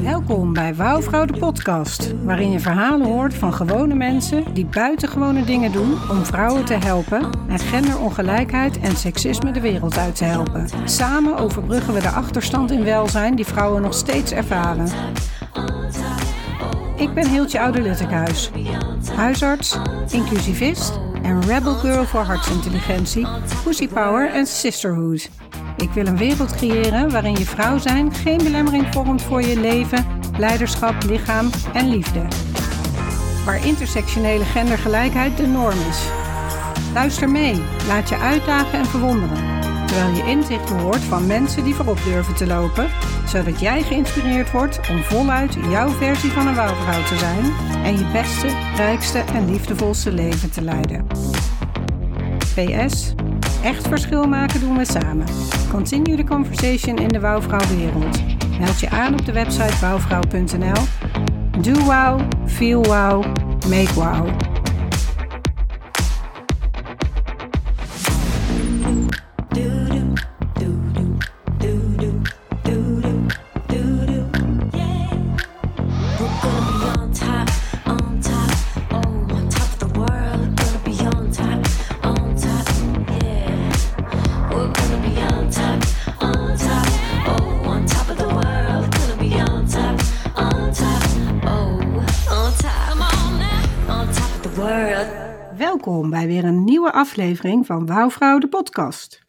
Welkom bij Wouwvrouw de podcast, waarin je verhalen hoort van gewone mensen die buitengewone dingen doen om vrouwen te helpen en genderongelijkheid en seksisme de wereld uit te helpen. Samen overbruggen we de achterstand in welzijn die vrouwen nog steeds ervaren. Ik ben Hiltje Oude-Luttekhuis, huisarts, inclusivist en rebel girl voor hartsintelligentie, pussy power en sisterhood. Ik wil een wereld creëren waarin je vrouw zijn geen belemmering vormt voor je leven, leiderschap, lichaam en liefde. Waar intersectionele gendergelijkheid de norm is. Luister mee, laat je uitdagen en verwonderen. Terwijl je inzichten hoort van mensen die voorop durven te lopen, zodat jij geïnspireerd wordt om voluit jouw versie van een wouwvrouw te zijn en je beste, rijkste en liefdevolste leven te leiden. PS. Echt verschil maken doen we samen. Continue the conversation in de wouwvrouwwereld. Meld je aan op de website wouwvrouw.nl. Do wow, feel wow, make wow. Welkom bij weer een nieuwe aflevering van Wouwvrouw de podcast.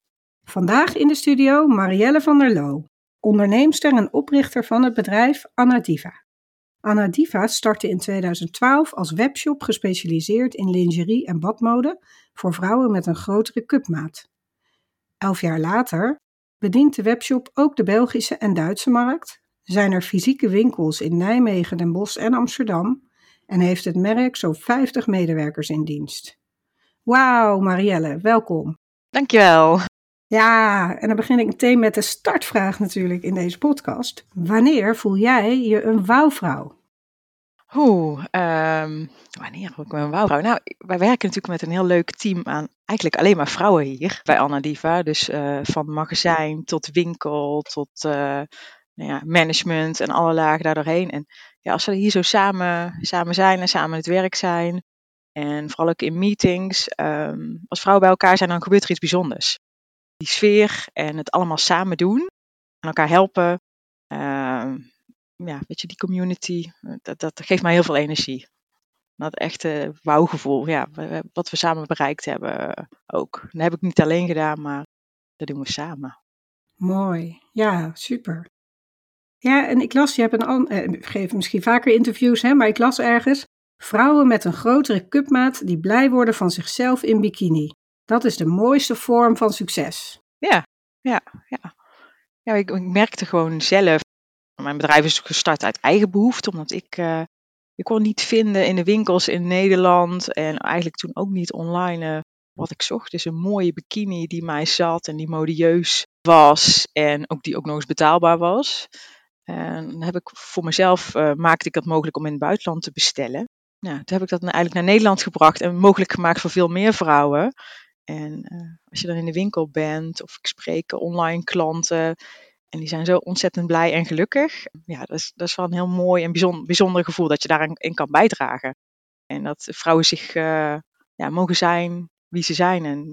Vandaag in de studio Marielle van der Loo, onderneemster en oprichter van het bedrijf Anadiva. Anadiva startte in 2012 als webshop gespecialiseerd in lingerie en badmode voor vrouwen met een grotere cupmaat. Elf jaar later bedient de webshop ook de Belgische en Duitse markt, zijn er fysieke winkels in Nijmegen, Den Bosch en Amsterdam en heeft het merk zo'n 50 medewerkers in dienst. Wauw, Marielle, welkom. Dankjewel. Ja, en dan begin ik meteen met de startvraag natuurlijk in deze podcast. Wanneer voel jij je een wouwvrouw? Oeh, ehm, wanneer word ik een wouwvrouw? Nou, wij werken natuurlijk met een heel leuk team aan eigenlijk alleen maar vrouwen hier bij Anna Diva. Dus eh, van magazijn tot winkel tot eh, nou ja, management en alle lagen daardoorheen. En ja, als we hier zo samen, samen zijn en samen het werk zijn en vooral ook in meetings, ehm, als vrouwen bij elkaar zijn, dan gebeurt er iets bijzonders. Die sfeer en het allemaal samen doen en elkaar helpen. ehm, ja, weet je, die community, dat, dat geeft mij heel veel energie. Dat echte wauwgevoel, ja, wat we samen bereikt hebben ook. Dat heb ik niet alleen gedaan, maar dat doen we samen. Mooi, ja, super. Ja, en ik las, je hebt een, eh, geef misschien vaker interviews, hè, maar ik las ergens, vrouwen met een grotere cupmaat die blij worden van zichzelf in bikini. Dat is de mooiste vorm van succes. Ja, ja, ja. ja ik, ik merkte gewoon zelf, mijn bedrijf is gestart uit eigen behoefte, omdat ik, eh, ik kon niet vinden in de winkels in Nederland en eigenlijk toen ook niet online eh, wat ik zocht. Dus een mooie bikini die mij zat en die modieus was en ook die ook nog eens betaalbaar was. En dan heb ik voor mezelf, eh, maakte ik het mogelijk om in het buitenland te bestellen. Ja, toen heb ik dat eigenlijk naar Nederland gebracht en mogelijk gemaakt voor veel meer vrouwen. En eh, als je dan in de winkel bent of ik spreek online klanten en die zijn zo ontzettend blij en gelukkig. Ja, dat is, dat is wel een heel mooi en bijzonder, bijzonder gevoel dat je daarin in kan bijdragen. En dat vrouwen zich eh, ja, mogen zijn wie ze zijn. En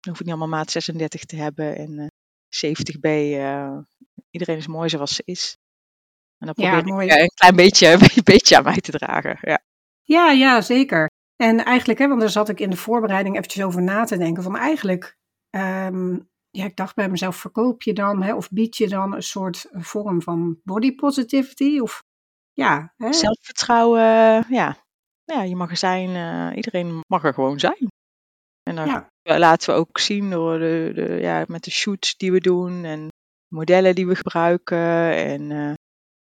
dan hoef niet allemaal maat 36 te hebben en eh 70b. eh, iedereen is mooi zoals ze is. En dat probeer mooi. ik eh, een klein beetje, een beetje aan mij te dragen. Ja. Ja, ja, zeker. En eigenlijk, hè, want daar zat ik in de voorbereiding eventjes over na te denken. Van eigenlijk, ehm, ja, ik dacht bij mezelf, verkoop je dan hè, of bied je dan een soort vorm van body positivity? Of ja, hè? Zelfvertrouwen, ja. ja, je mag er zijn, eh, iedereen mag er gewoon zijn. En dan Ja. laten we ook zien door de, de, ja, met de shoots die we doen en modellen die we gebruiken. En eh,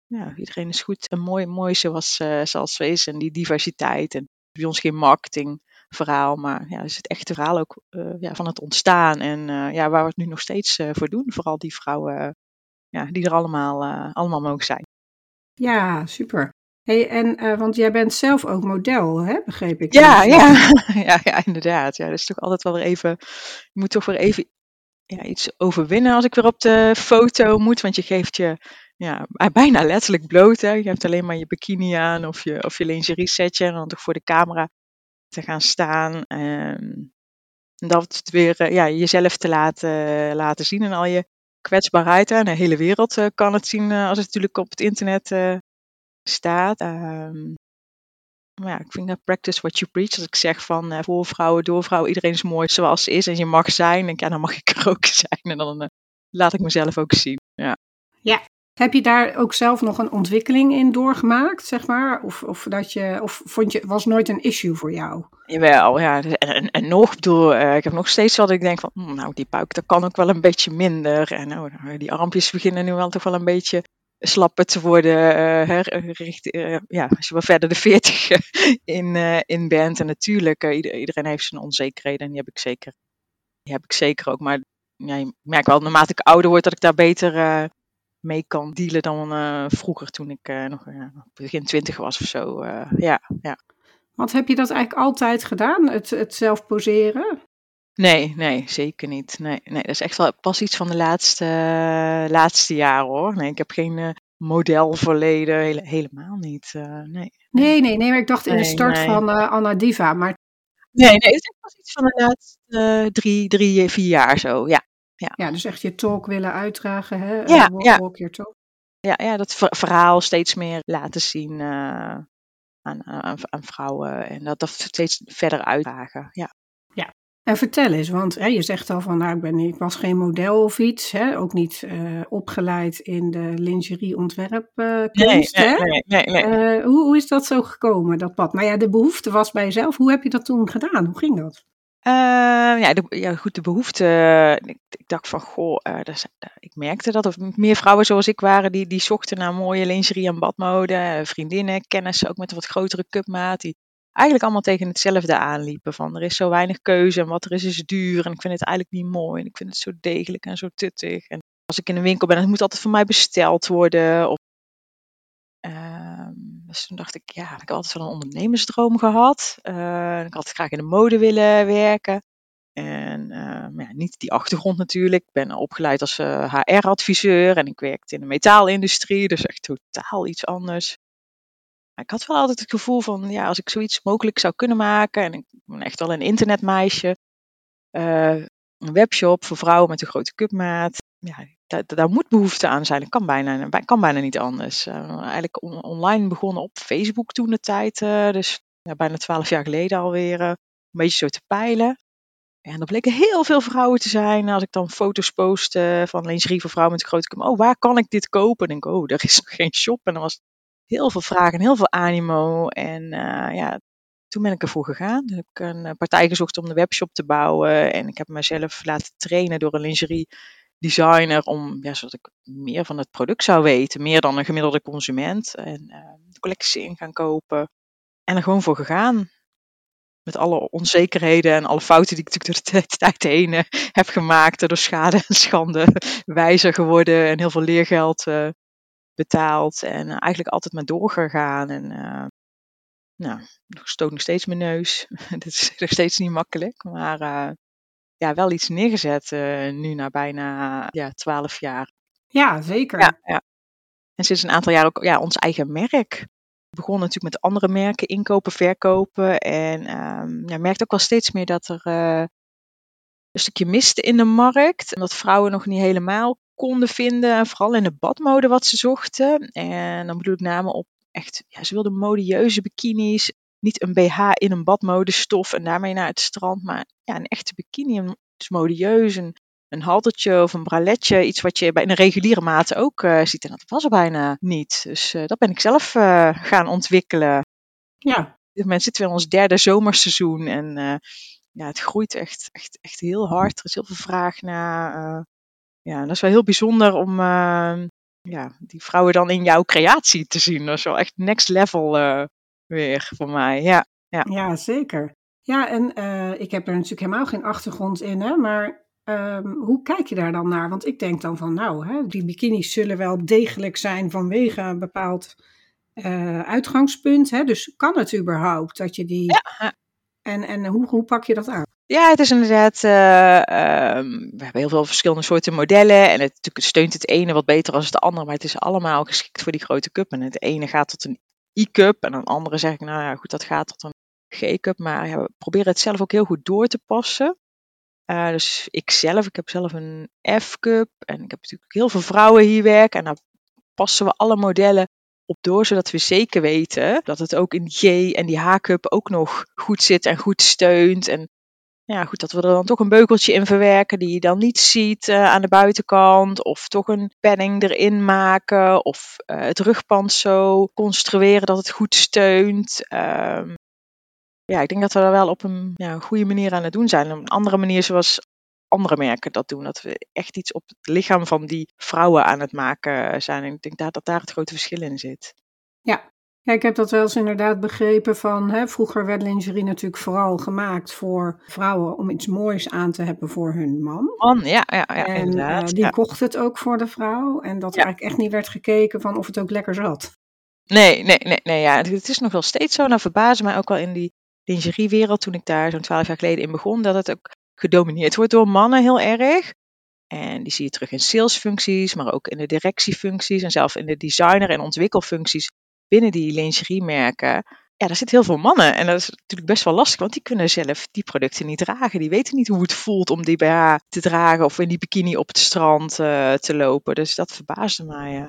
ja, iedereen is goed en mooi, mooi zoals, eh, zoals ze is. En die diversiteit. En bij ons geen marketingverhaal, maar ja, het is het echte verhaal ook eh, ja, van het ontstaan. En eh, ja, waar we het nu nog steeds voor doen. Vooral die vrouwen ja, die er allemaal, allemaal mogen zijn. Ja, super. Hey, en, want jij bent zelf ook model, hè? begreep ik. Ja, Dus, ja. ja, ja, inderdaad. Ja, dat is toch altijd wel weer even. Je moet toch weer even ja, iets overwinnen als ik weer op de foto moet. Want je geeft je ja, bijna letterlijk bloot. Hè. Je hebt alleen maar je bikini aan of je, of je lingerie setje. En dan toch voor de camera te gaan staan. En dat weer eh, ja, jezelf te laten, laten zien. En al je kwetsbaarheid. Hè. En de hele wereld eh, kan het zien eh, als het natuurlijk op het internet eh, staat. Ehm, maar ja, ik vind dat practice what you preach. Als ik zeg van eh, voor vrouwen, door vrouwen, iedereen is mooi zoals ze is. En je mag zijn. Dan, ja, dan mag ik er ook zijn. En dan eh, laat ik mezelf ook zien. Ja. Heb je daar ook zelf nog een ontwikkeling in doorgemaakt, zeg maar? Of, of, dat je, of vond je, was nooit een issue voor jou? Jawel, ja. En, en, nog, bedoel, eh, ik heb nog steeds wat ik denk van, hm, nou, die buik, dat kan ook wel een beetje minder. En nou, nou, die armpjes beginnen nu wel toch wel een beetje slapper te worden. eh, richt, eh, ja, als je wel verder de 40 in, in bent. En natuurlijk, ieder- iedereen heeft zijn onzekerheden en die heb ik zeker, die heb ik zeker ook. Maar ja, ik merk wel, naarmate ik ouder word, dat ik daar beter mee kan dealen dan eh, vroeger toen ik eh, nog ja, begin twintig was of zo. eh, ja, ja. Want heb je dat eigenlijk altijd gedaan, het, het zelf poseren? Nee, nee, zeker niet. Nee, nee, dat is echt wel pas iets van de laatste, laatste jaren hoor. Nee, ik heb geen eh, modelverleden, hele, helemaal niet. eh, nee. Nee, nee, nee, maar ik dacht in de start nee. van eh, Anna Diva. Maar nee, nee, het is echt pas iets van de laatste eh, drie, drie, vier jaar zo. Ja, ja, dus echt je talk willen uitdragen, hè? Ja, Eh, walk, ja. walk your talk. ja, ja dat ver- verhaal steeds meer laten zien eh, aan, aan, aan vrouwen en dat, dat steeds verder uitdragen. Ja. En vertel eens, want hè, je zegt al van, nou, ik, ben, ik was geen model of iets, hè? ook niet eh, opgeleid in de lingerie ontwerpkunst. Nee, nee, hè? nee, nee, nee. Hoe, hoe is dat zo gekomen, dat pad? Maar ja, de behoefte was bij jezelf. Hoe heb je dat toen gedaan? Hoe ging dat? Eh, ja, ja, goed, de behoefte. eh, Ik, dacht van, goh, eh, ik merkte dat er meer vrouwen zoals ik waren die, die zochten naar mooie lingerie en badmode. eh, vriendinnen, kennissen, ook met een wat grotere cupmaat, die eigenlijk allemaal tegen hetzelfde aanliepen. Van, er is zo weinig keuze en wat er is, is duur. En ik vind het eigenlijk niet mooi en ik vind het zo degelijk en zo tuttig. En als ik in een winkel ben, het moet altijd voor mij besteld worden. Of, dus toen dacht ik, ja, ik heb altijd wel een ondernemersdroom gehad. Eh, ik had graag in de mode willen werken. En eh, ja, niet die achtergrond natuurlijk. Ik ben opgeleid als HR-adviseur en ik werkte in de metaalindustrie, dus echt totaal iets anders. Maar ik had wel altijd het gevoel van, ja, als ik zoiets mogelijk zou kunnen maken, en ik ben echt wel een internetmeisje, eh, een webshop voor vrouwen met een grote cupmaat, ja, daar, moet behoefte aan zijn. Dat kan bijna, kan bijna niet anders. Eh, eigenlijk on- online begonnen op Facebook toen de tijd, eh, dus ja, bijna twaalf jaar geleden alweer, eh, een beetje zo te peilen. En er bleken heel veel vrouwen te zijn. Als ik dan foto's postte van lingerie voor vrouwen met een grote kum. Oh, waar kan ik dit kopen? Dan denk ik, oh, er is nog geen shop. En dan was heel veel vragen en heel veel animo. En ja, toen ben ik ervoor gegaan. Toen heb ik een partij gezocht om de webshop te bouwen. En ik heb mezelf laten trainen door een lingerie designer. Om, ja, zodat ik meer van het product zou weten. Meer dan een gemiddelde consument. En de collectie in gaan kopen. En er gewoon voor gegaan met alle onzekerheden en alle fouten die ik natuurlijk door de tijd heen eh, heb gemaakt. Door schade en schande wijzer geworden en heel veel leergeld eh, betaald. En eigenlijk altijd maar doorgegaan. En uh, nou, stoot nog steeds mijn neus. Het is nog steeds niet makkelijk. Maar uh, ja, wel iets neergezet uh, nu na bijna ja, 12 jaar. Ja, zeker. Ja, ja. En sinds een aantal jaar ook ja, ons eigen merk begon natuurlijk met andere merken, inkopen, verkopen. En um, ja, merkte ook wel steeds meer dat er uh, een stukje miste in de markt. En dat vrouwen nog niet helemaal konden vinden. Vooral in de badmode wat ze zochten. En dan bedoel ik name op echt, ja, ze wilden modieuze bikinis. Niet een BH in een badmodestof en daarmee naar het strand. Maar ja, een echte bikini. Een, dus modieus, een, een haltertje of een braletje. Iets wat je bij een reguliere mate ook uh, ziet. En dat was er bijna niet. Dus uh, dat ben ik zelf uh, gaan ontwikkelen. Ja. Moment zitten we in ons derde zomerseizoen. En ja, het groeit echt, echt, echt heel hard. Er is heel veel vraag naar. ja, dat is wel heel bijzonder om ja, die vrouwen dan in jouw creatie te zien. Dat is wel echt next level weer voor mij. Ja, ja. ja zeker. Ja, en uh, ik heb er natuurlijk helemaal geen achtergrond in, hè, maar um, hoe kijk je daar dan naar? Want ik denk dan van, nou, hè, die bikinis zullen wel degelijk zijn vanwege een bepaald uh, uitgangspunt. Hè, dus kan het überhaupt dat je die. Ja. En, en hoe, hoe pak je dat aan? Ja, het is inderdaad. eh, ehm, we hebben heel veel verschillende soorten modellen. En het, natuurlijk steunt het ene wat beter dan het andere. Maar het is allemaal geschikt voor die grote cup. En het ene gaat tot een I-cup. En een andere zeg ik, nou ja, goed, dat gaat tot een G-cup. Maar ja, we proberen het zelf ook heel goed door te passen. Eh, dus ik zelf, ik heb zelf een F-cup. En ik heb natuurlijk heel veel vrouwen hier werken. En daar passen we alle modellen op door, zodat we zeker weten dat het ook in G en die H-cup ook nog goed zit en goed steunt. En ja, goed, dat we er dan toch een beukeltje in verwerken die je dan niet ziet eh, aan de buitenkant. Of toch een padding erin maken. Of eh, het rugpand zo construeren dat het goed steunt. Ehm, ja, ik denk dat we daar wel op een ja, goede manier aan het doen zijn. Een andere manier zoals andere merken dat doen. Dat we echt iets op het lichaam van die vrouwen aan het maken zijn. En ik denk dat, dat daar het grote verschil in zit. Ja. Ja, ik heb dat wel eens inderdaad begrepen van, hè, vroeger werd lingerie natuurlijk vooral gemaakt voor vrouwen om iets moois aan te hebben voor hun man. Man, ja, ja, ja en eh, inderdaad. die ja. kocht het ook voor de vrouw en dat Ja. eigenlijk echt niet werd gekeken van of het ook lekker zat. Nee, nee, nee, nee. Ja. Het- is nog wel steeds zo. Nou, verbaasde mij ook wel in die lingeriewereld toen ik daar zo'n twaalf jaar geleden in begon, dat het ook gedomineerd wordt door mannen heel erg. En die zie je terug in salesfuncties, maar ook in de directiefuncties en zelfs in de designer- en ontwikkelfuncties binnen die lingeriemerken. Ja, daar zitten heel veel mannen. En dat is natuurlijk best wel lastig, want die kunnen zelf die producten niet dragen. Die weten niet hoe het voelt om die BH te dragen of in die bikini op het strand eh, te lopen. Dus dat verbaasde mij. eh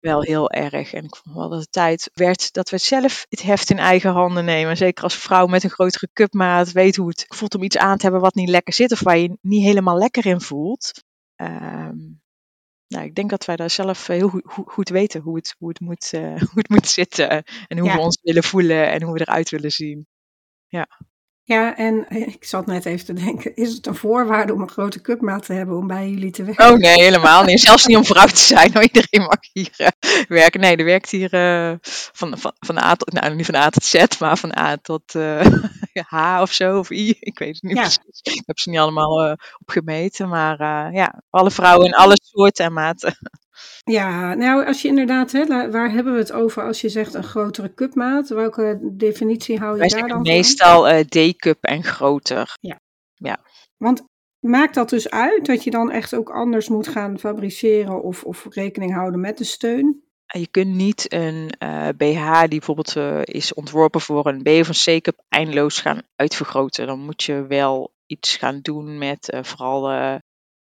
wel heel erg. En ik vond wel dat het tijd werd dat we zelf het heft in eigen handen nemen. Zeker als vrouw met een grotere cupmaat weet hoe het voelt om iets aan te hebben wat niet lekker zit of waar je niet helemaal lekker in voelt. Ehm, nou, ik denk dat wij daar zelf eh, heel goed, weten hoe het, hoe, het moet, eh, hoe het moet zitten en hoe Ja. we ons willen voelen en hoe we eruit willen zien. Ja, en eh, ik zat net even te denken, is het een voorwaarde om een grote cupmaat te hebben om bij jullie te werken? Oh nee, helemaal niet. Zelfs niet om vrouw te zijn. hoor. Iedereen mag hier eh, werken. Nee, er werkt hier eh, van, van, van A tot, nou niet van A tot Z, maar van A tot H of zo, of I. Ik weet het niet Ja. precies. Ik heb ze niet allemaal opgemeten, maar ja, alle vrouwen in alle soorten en maten. Ja, nou als je inderdaad, hè, waar hebben we het over als je zegt een grotere cupmaat? Welke definitie hou je Wij daar dan van? meestal eh, D-cup en groter. Want maakt dat dus uit dat je dan echt ook anders moet gaan fabriceren of, of rekening houden met de steun? En Je kunt niet een eh, BH die bijvoorbeeld eh, is ontworpen voor een B of een C-cup eindeloos gaan uitvergroten. Dan moet je wel iets gaan doen met eh, vooral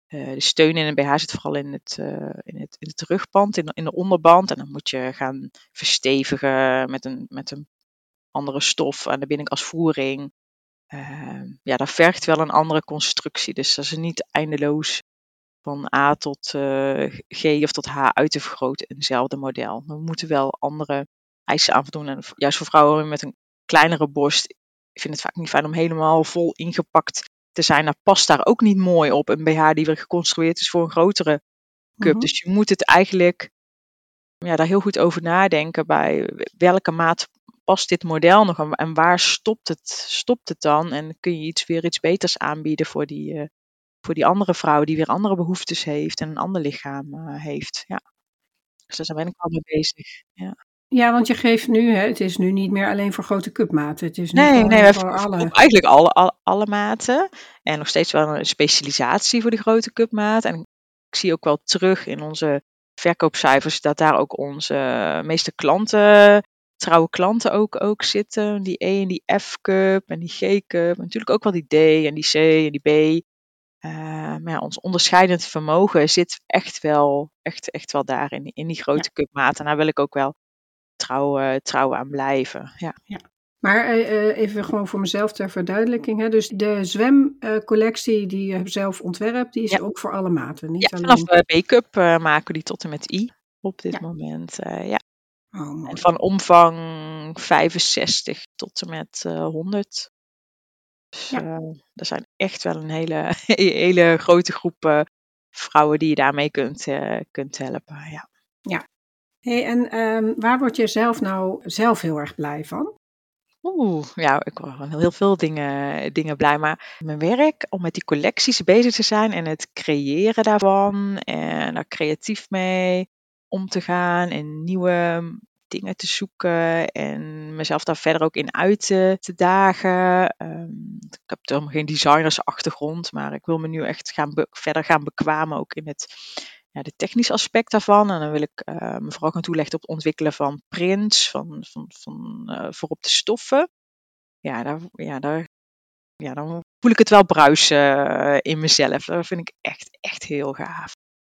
eh, de steun in een BH zit vooral in het, eh, in het, in het rugband, in in de onderband. En dan moet je gaan verstevigen met een, met een andere stof aan de binnenkant als voering. Ehm, ja, dat vergt wel een andere constructie. Dus dat is niet eindeloos van A tot eh, G of tot H uit te vergroten in hetzelfde model. We moeten wel andere eisen aan voldoen. En juist voor vrouwen met een kleinere borst, ik vind het vaak niet fijn om helemaal vol ingepakt te zijn. Dat past daar ook niet mooi op. Een BH die weer geconstrueerd is voor een grotere cup. Mhm. Dus je moet het eigenlijk ja, daar heel goed over nadenken bij welke maat past dit model nog en, waar stopt het, stopt het dan? En kun je iets, weer iets beters aanbieden voor die, eh, voor die andere vrouw die weer andere behoeftes heeft en een ander lichaam eh, heeft. Ja. Dus daar ben ik al mee bezig. Ja. Ja, want je geeft nu, hè, het is nu niet meer alleen voor grote cupmaten. Het is nu Nee, voor alle. eigenlijk alle, alle, alle maten. En nog steeds wel een specialisatie voor die grote cupmaat. En ik zie ook wel terug in onze verkoopcijfers dat daar ook onze meeste klanten, trouwe klanten ook, ook zitten. Die E en die F cup en die G cup. En natuurlijk ook wel die D en die C en die B. Eh, maar ja, ons onderscheidend vermogen zit echt wel, echt, echt wel daar in, die grote cupmaat. En daar wil ik ook wel trouw, trouw aan blijven. Ja. Maar eh, eh, even gewoon voor mezelf ter verduidelijking. Hè. Dus de zwemcollectie die je zelf ontwerpt, die is Ja. ook voor alle maten. Niet Ja, alleen... vanaf eh, B-cup eh, maken we die tot en met I op dit Ja. moment. ja. Oh. En van omvang 65 tot en met eh 100. Dus Ja. er zijn echt wel een hele, hele grote groep vrouwen die je daarmee kunt, kunt helpen. Ja. Hey, en ehm, waar word je zelf nou zelf heel erg blij van? Oeh, ja, ik word van heel veel dingen, dingen blij. Maar mijn werk, om met die collecties bezig te zijn en het creëren daarvan en daar creatief mee om te gaan en nieuwe dingen te zoeken en mezelf daar verder ook in uit te, dagen. Ehm, ik heb helemaal geen designersachtergrond, maar ik wil me nu echt gaan verder gaan bekwamen ook in het ja, de technische aspect daarvan. En dan wil ik eh, me vooral gaan toeleggen op het ontwikkelen van prints, van, van, van eh, voor op de stoffen. Ja, daar, ja, daar, ja, dan voel ik het wel bruisen eh, in mezelf. Dat vind ik echt, echt heel gaaf.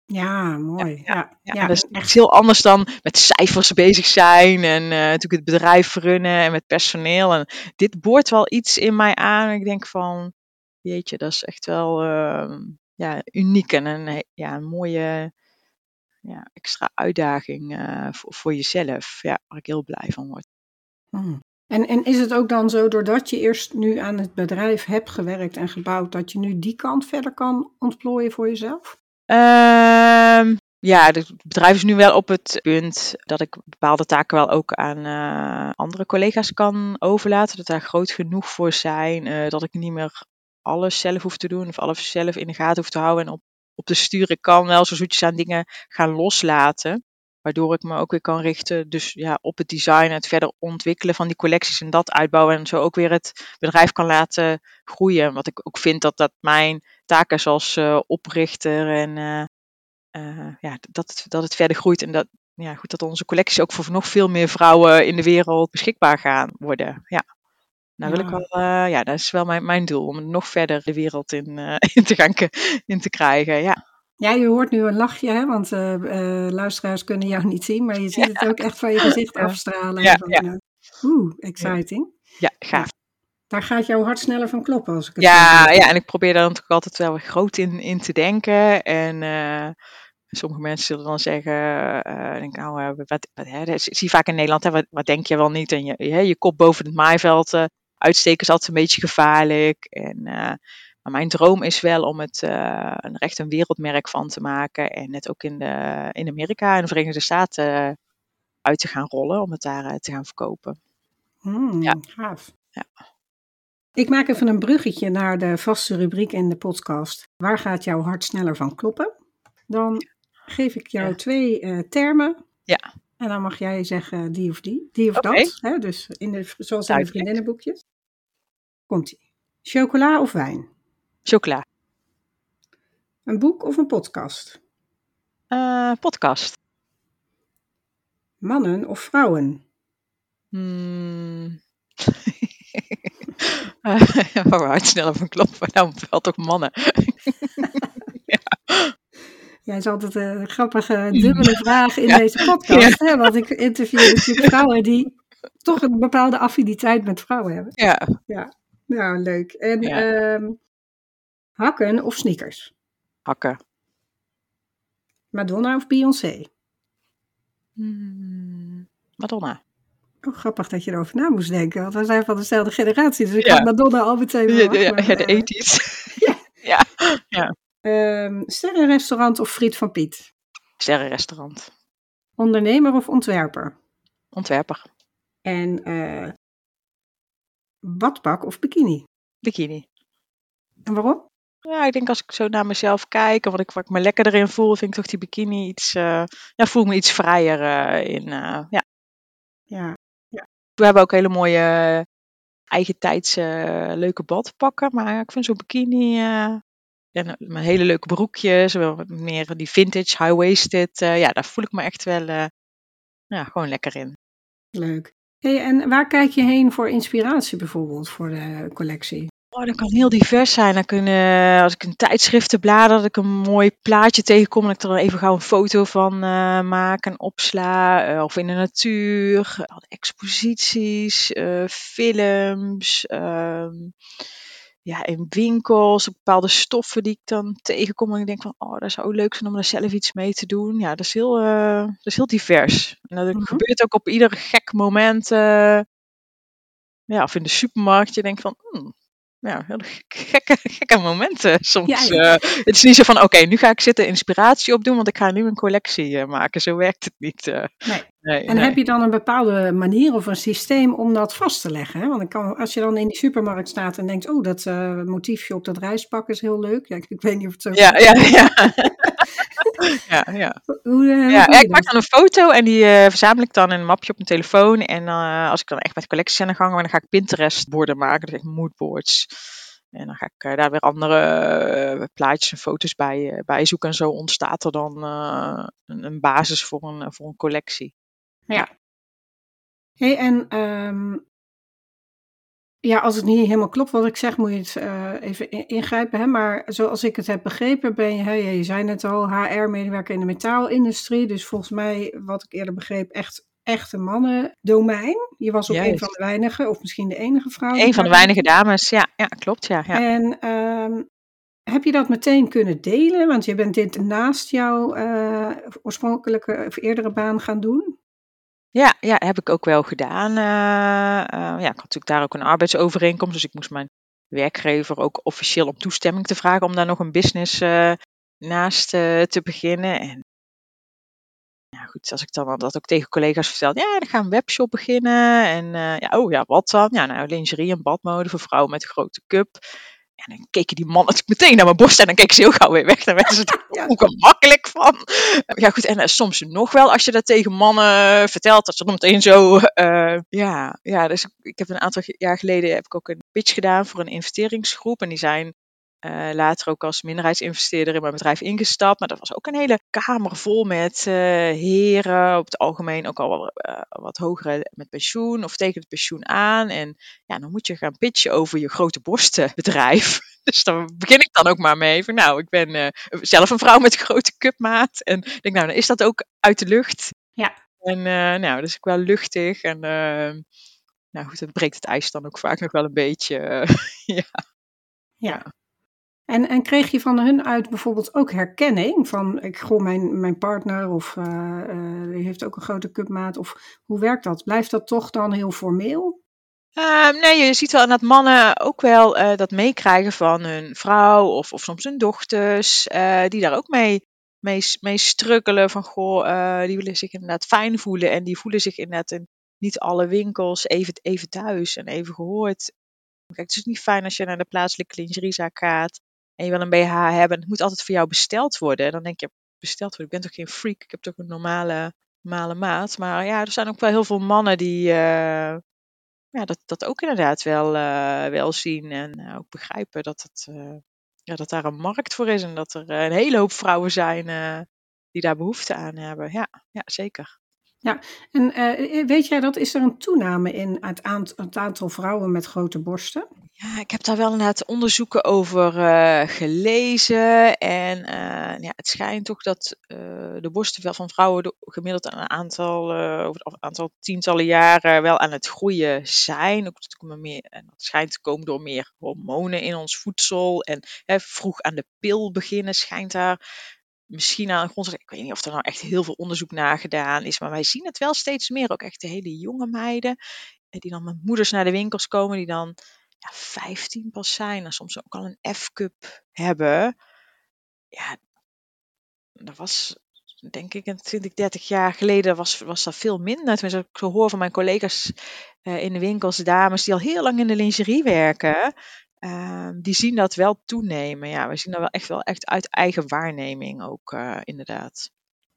Ja, mooi. Ja, Ja, ja, dat is echt. heel anders dan met cijfers bezig zijn en eh, natuurlijk het bedrijf runnen en met personeel. En dit boort wel iets in mij aan. Ik denk van, jeetje, dat is echt wel ehm, ja, uniek en een, ja, een mooie ja, extra uitdaging eh, voor, voor jezelf. Ja, waar ik heel blij van word. Hmm. En, en is het ook dan zo, doordat je eerst nu aan het bedrijf hebt gewerkt en gebouwd, dat je nu die kant verder kan ontplooien voor jezelf? Ehm, ja, het bedrijf is nu wel op het punt dat ik bepaalde taken wel ook aan eh, andere collega's kan overlaten. Dat daar groot genoeg voor zijn eh, dat ik niet meer alles zelf hoef te doen of alles zelf in de gaten hoef te houden. En op, op de stuur ik kan wel zo zoetjes aan dingen gaan loslaten. Waardoor ik me ook weer kan richten dus, ja, op het design, het verder ontwikkelen van die collecties en dat uitbouwen. En zo ook weer het bedrijf kan laten groeien. Wat ik ook vind dat dat mijn taken zoals eh, oprichter en eh, eh, ja, dat, het, dat het verder groeit. En dat, ja, goed, dat onze collecties ook voor nog veel meer vrouwen in de wereld beschikbaar gaan worden. Ja. Nou wil ik wel, eh, ja, dat is wel mijn, mijn doel, om het nog verder de wereld in, eh, in, te gaan in te krijgen. Ja, Ja, je hoort nu een lachje, hè? want eh, luisteraars kunnen jou niet zien, maar je ziet het ook echt van je gezicht afstralen. Ja, van, ja. eh, Oeh, exciting. ja gaaf. Daar gaat jouw hart sneller van kloppen als ik het Ja, ja, en ik probeer daar natuurlijk altijd wel weer groot in, in te denken. En sommige mensen zullen dan zeggen, eh denk, nou, wat, wat, hè, zie je vaak in Nederland, hè, wat, wat denk je wel niet? En je, je, je kop boven het maaiveld uitsteken is altijd een beetje gevaarlijk. En, eh, maar mijn droom is wel om het uh, een, echt een wereldmerk van te maken. En het ook in, de, in Amerika en de Verenigde Staten uh, uit te gaan rollen, om het daar te gaan verkopen. Hmm, Ja. Gaaf. Ja. Ik maak even een bruggetje naar de vaste rubriek in de podcast. Waar gaat jouw hart sneller van kloppen? Dan geef ik jou Ja. twee eh, termen. Ja. En dan mag jij zeggen die of die, die of dat. Hè? Dus in de, zoals in de vriendinnenboekjes. Komt-ie. Chocola of wijn? Chocola. Een boek of een podcast? Uh, podcast. Mannen of vrouwen? Hmm. uh, hard sneller van kloppen. Nou, wel toch mannen. Ja, is altijd een grappige dubbele vraag in deze podcast. Hè? Want ik interview natuurlijk vrouwen die toch een bepaalde affiniteit met vrouwen hebben. Ja, Nou, leuk. En Ja. ehm, hakken of sneakers? hakken. Madonna of Beyoncé? Hmm. Madonna. Oh, grappig dat je erover na moest denken. Want we zijn van dezelfde generatie. Dus ik Ja. had Madonna al meteen Ja, verwacht. ja, maar, ja, de eh, 80s. ja. ja. ehm, sterrenrestaurant of friet van Piet? Sterrenrestaurant. Ondernemer of ontwerper? Ontwerper. En eh badpak of bikini? Bikini. En waarom? Ja, ik denk als ik zo naar mezelf kijk en wat ik, wat ik me lekker erin voel, vind ik toch die bikini iets, eh, ja, voel ik me iets vrijer eh, in. eh, ja. Ja, We hebben ook hele mooie eigen tijds leuke badpakken, maar ik vind zo'n bikini en eh, met hele leuke broekjes, meer die vintage, high-waisted, ja, daar voel ik me echt wel ja, gewoon lekker in. leuk. En waar kijk je heen voor inspiratie bijvoorbeeld voor de collectie? Oh, dat kan heel divers zijn. Dan kunnen, als ik een tijdschriften blader, dat ik een mooi plaatje tegenkom, dat ik er dan even gauw een foto van eh, maak en opsla. eh, of in de natuur, eh, exposities, eh, films, ehm, ja, in winkels, bepaalde stoffen die ik dan tegenkom. En ik denk van, oh, dat zou leuk zijn om er zelf iets mee te doen. Ja, dat is heel, eh, dat is heel divers. En dat Mhm. gebeurt ook op ieder gek moment. eh, ja, of in de supermarkt. Je denkt van, hmm, ja, heel gekke, gekke momenten soms. Ja, ja. eh. het is niet zo van, oké, nu ga ik zitten inspiratie opdoen, want ik ga nu een collectie maken. Zo werkt het niet. Nee. Nee, En nee. heb je dan een bepaalde manier of een systeem om dat vast te leggen? Hè? Want dan kan, als je dan in die supermarkt staat en denkt, oh, dat eh, motiefje op dat reispak is heel leuk. Ja, ik, ik weet niet of het zo Ja, ja, ja. ja, ja. Hoe, eh, Ja, ik maak dan een foto en die eh, verzamel ik dan in een mapje op mijn telefoon. En als ik dan echt met collecties aan de gang ben, dan ga ik Pinterest-borden maken. Dus echt moodboards. En dan ga ik daar weer andere plaatjes en foto's bij, bij zoeken. En zo ontstaat er dan een, een basis voor een, voor een collectie. Hey, en ehm, ja, als het niet helemaal klopt wat ik zeg, moet je het eh, even in- ingrijpen. Hè? Maar zoals ik het heb begrepen, ben je, hè, je zei net al, HR-medewerker in de metaalindustrie. Dus volgens mij, wat ik eerder begreep, echt, echt een mannendomein. Je was ook een van de weinigen, of misschien de enige vrouw. Een van de weinige dames, ja, ja klopt. Ja, ja. En ehm, heb je dat meteen kunnen delen? Want je bent dit naast jouw eh, oorspronkelijke of eerdere baan gaan doen. Ja, ja, heb ik ook wel gedaan. eh, eh, ja, ik had natuurlijk daar ook een arbeidsovereenkomst, dus ik moest mijn werkgever ook officieel om toestemming te vragen om daar nog een business eh, naast te beginnen. En ja, goed, als ik dan dat ook tegen collega's vertel, ja, dan gaan een webshop beginnen. En ja, oh ja, wat dan? Ja, nou, lingerie en badmode voor vrouwen met een grote cup. En dan keken die mannen natuurlijk meteen naar mijn borst en dan keken ze heel gauw weer weg. Dan werden ze er Ja. ongemakkelijk van. Ja, goed, en eh, soms nog wel als je dat tegen mannen vertelt, dat ze dan meteen zo. eh, ja, ja, dus ik, heb een aantal jaar geleden heb ik ook een pitch gedaan voor een investeringsgroep. En die zijn eh, later ook als minderheidsinvesteerder in mijn bedrijf ingestapt. Maar dat was ook een hele kamer vol met eh, heren. Op het algemeen ook al wel, eh, wat hogere met pensioen of tegen het pensioen aan. En ja, dan moet je gaan pitchen over je grote borstenbedrijf. Dus daar begin ik dan ook maar mee. Van, nou, ik ben zelf een vrouw met een grote cupmaat. En ik denk, nou, dan is dat ook uit de lucht. Ja. En nou, dus ik wel luchtig. En nou goed, dat breekt het ijs dan ook vaak nog wel een beetje. ja. Ja. En, en kreeg je van hun uit bijvoorbeeld ook herkenning van, ik goh, mijn, mijn partner of eh, eh, die heeft ook een grote cupmaat of hoe werkt dat? Blijft dat toch dan heel formeel? Ehm, nee, je ziet wel dat mannen ook wel eh, dat meekrijgen van hun vrouw of, of soms hun dochters, die daar ook mee, mee, mee struggelen. Van goh, die willen zich inderdaad fijn voelen en die voelen zich inderdaad in niet alle winkels even, even thuis en even gehoord. Kijk, het is niet fijn als je naar de plaatselijke lingeriezaak gaat en je wil een BH hebben. Het moet altijd voor jou besteld worden. Dan denk je, besteld worden, ik ben toch geen freak, ik heb toch een normale, normale maat. Maar ja, er zijn ook wel heel veel mannen die... eh, ja, dat, dat ook inderdaad wel, eh, wel zien en eh, ook begrijpen dat, het, ja, dat daar een markt voor is en dat er een hele hoop vrouwen zijn die daar behoefte aan hebben. Ja, ja zeker. En eh, weet jij dat, is er een toename in het, aant- het aantal vrouwen met grote borsten? Ja, ik heb daar wel inderdaad onderzoeken over eh, gelezen. En eh, ja, het schijnt toch dat eh, de borsten van vrouwen gemiddeld een aantal, eh, een aantal tientallen jaren wel aan het groeien zijn. Ook maar meer, en dat schijnt te komen door meer hormonen in ons voedsel. En hè, vroeg aan de pil beginnen schijnt daar misschien aan grond. Ik weet niet of er nou echt heel veel onderzoek naar gedaan is. Maar wij zien het wel steeds meer. Ook echt de hele jonge meiden. eh, Die dan met moeders naar de winkels komen. Die dan ja, 15 pas zijn en soms ook al een F-cup hebben. Ja, dat was denk ik een 20, 30 jaar geleden was, was dat veel minder. Tenminste, ik hoor van mijn collega's eh, in de winkels, dames die al heel lang in de lingerie werken, ehm, die zien dat wel toenemen. Ja, we zien dat wel echt wel echt uit eigen waarneming ook eh, inderdaad.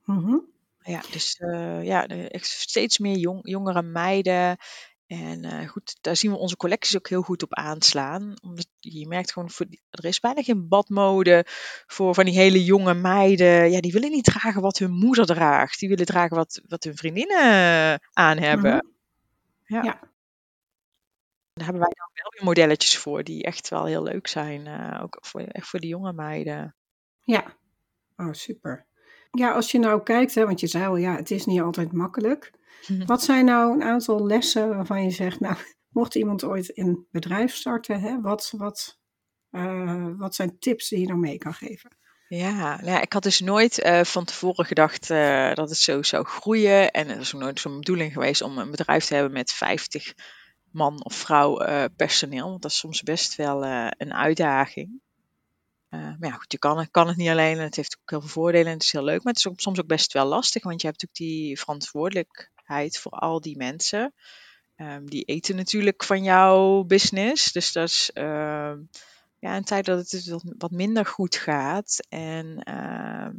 Mhm. Ja, dus eh, ja, echt steeds meer jong, jongere meiden. En eh, goed, daar zien we onze collecties ook heel goed op aanslaan. Omdat je merkt gewoon, voor er is bijna geen badmode voor van die hele jonge meiden. Ja, die willen niet dragen wat hun moeder draagt. Die willen dragen wat, wat hun vriendinnen aan hebben. Mhm. Ja. Ja. Daar hebben wij dan wel weer modelletjes voor die echt wel heel leuk zijn. eh, ook voor, echt voor de jonge meiden. Ja, oh super. Ja, als je nou kijkt, hè, want je zei al, ja, het is niet altijd makkelijk. Wat zijn nou een aantal lessen waarvan je zegt, nou, mocht iemand ooit een bedrijf starten, hè, wat, wat, eh, wat zijn tips die je dan mee kan geven? Ja, nou ja, ik had dus nooit eh, van tevoren gedacht dat het zo zou groeien. En het is ook nooit zo'n bedoeling geweest om een bedrijf te hebben met 50 man of vrouw eh, personeel. Want dat is soms best wel eh, een uitdaging. Eh, maar ja, goed, je kan, kan het niet alleen. en Het heeft ook heel veel voordelen en het is heel leuk. Maar het is ook, soms ook best wel lastig, want je hebt natuurlijk die verantwoordelijkheid voor al die mensen. Ehm, die eten natuurlijk van jouw business. Dus dat is ehm, ja, een tijd dat het dus wat, wat minder goed gaat. En ehm,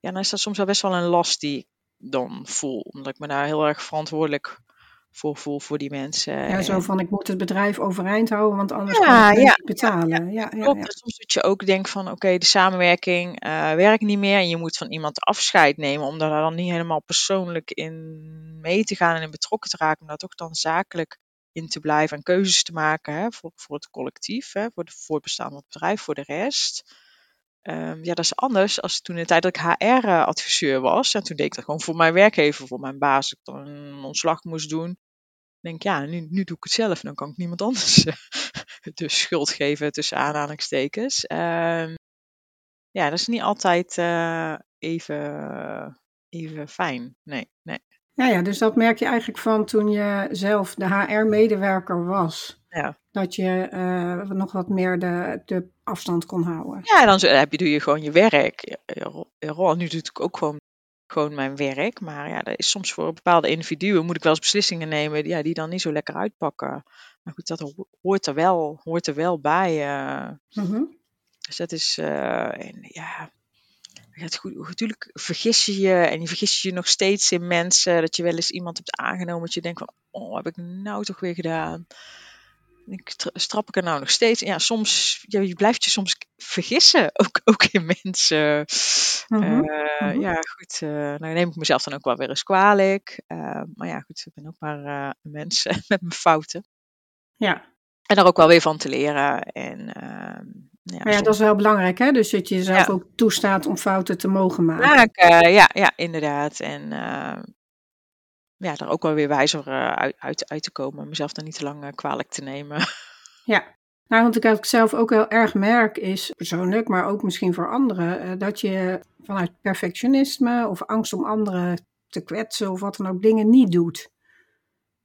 ja, dan is dat soms wel best wel een last die ik dan voel. Omdat ik me daar heel erg verantwoordelijk voor voel voor die mensen. Ja, zo van ik moet het bedrijf overeind houden, want anders Ja, kan ik ja, niet betalen. Ja, ja, Klopt. ja. En soms dat je ook denkt van oké, de samenwerking eh, werkt niet meer en je moet van iemand afscheid nemen om daar dan niet helemaal persoonlijk in mee te gaan en in betrokken te raken, maar daar toch dan zakelijk in te blijven en keuzes te maken hè, voor, voor het collectief, hè, voor, de, voor het bestaan van het bedrijf, voor de rest. Ehm, ja, dat is anders als toen in de tijd dat ik HR-adviseur was. En toen deed ik dat gewoon voor mijn werkgever, voor mijn baas. Dat ik dan een ontslag moest doen. Denk, ja, nu, nu doe ik het zelf. Dan kan ik niemand anders eh, de schuld geven tussen aanhalingstekens. Ehm, ja, dat is niet altijd eh, even, even fijn. Nee, nee. Ja, ja, dus dat merk je eigenlijk van toen je zelf de HR-medewerker was. Ja. Dat je eh, nog wat meer de, de afstand kon houden. Ja, dan heb je, doe je gewoon je werk. Ron, nu doe ik ook gewoon, gewoon mijn werk. Maar ja, dat is soms voor bepaalde individuen moet ik wel eens beslissingen nemen ja, die dan niet zo lekker uitpakken. Maar goed, dat ho- hoort er wel, hoort er wel bij. eh. Mhm. Dus dat is, eh, en ja, het goed, natuurlijk vergis je je en je vergis je nog steeds in mensen. Dat je wel eens iemand hebt aangenomen dat je denkt van, oh, wat heb ik nou toch weer gedaan? Ik tra- strap ik er nou nog steeds? Ja, soms, ja, je blijft je soms vergissen, ook, ook in mensen. Mhm, Eh, mhm. Ja, goed, nou neem ik mezelf dan ook wel weer eens kwalijk. Eh, maar ja, goed, ik ben ook maar een mens met mijn fouten. Ja, En daar ook wel weer van te leren. En ehm, ja, maar ja, dat is wel belangrijk, hè? Dus dat je jezelf Ja. ook toestaat om fouten te mogen maken. maken. Ja, ja, inderdaad. En ja, daar ook wel weer wijzer eh, uit, uit, uit te komen. Mezelf dan niet te lang eh, kwalijk te nemen. Ja, nou, want ik wat ik zelf ook heel erg merk is, persoonlijk, maar ook misschien voor anderen, eh, dat je vanuit perfectionisme of angst om anderen te kwetsen of wat dan ook dingen niet doet.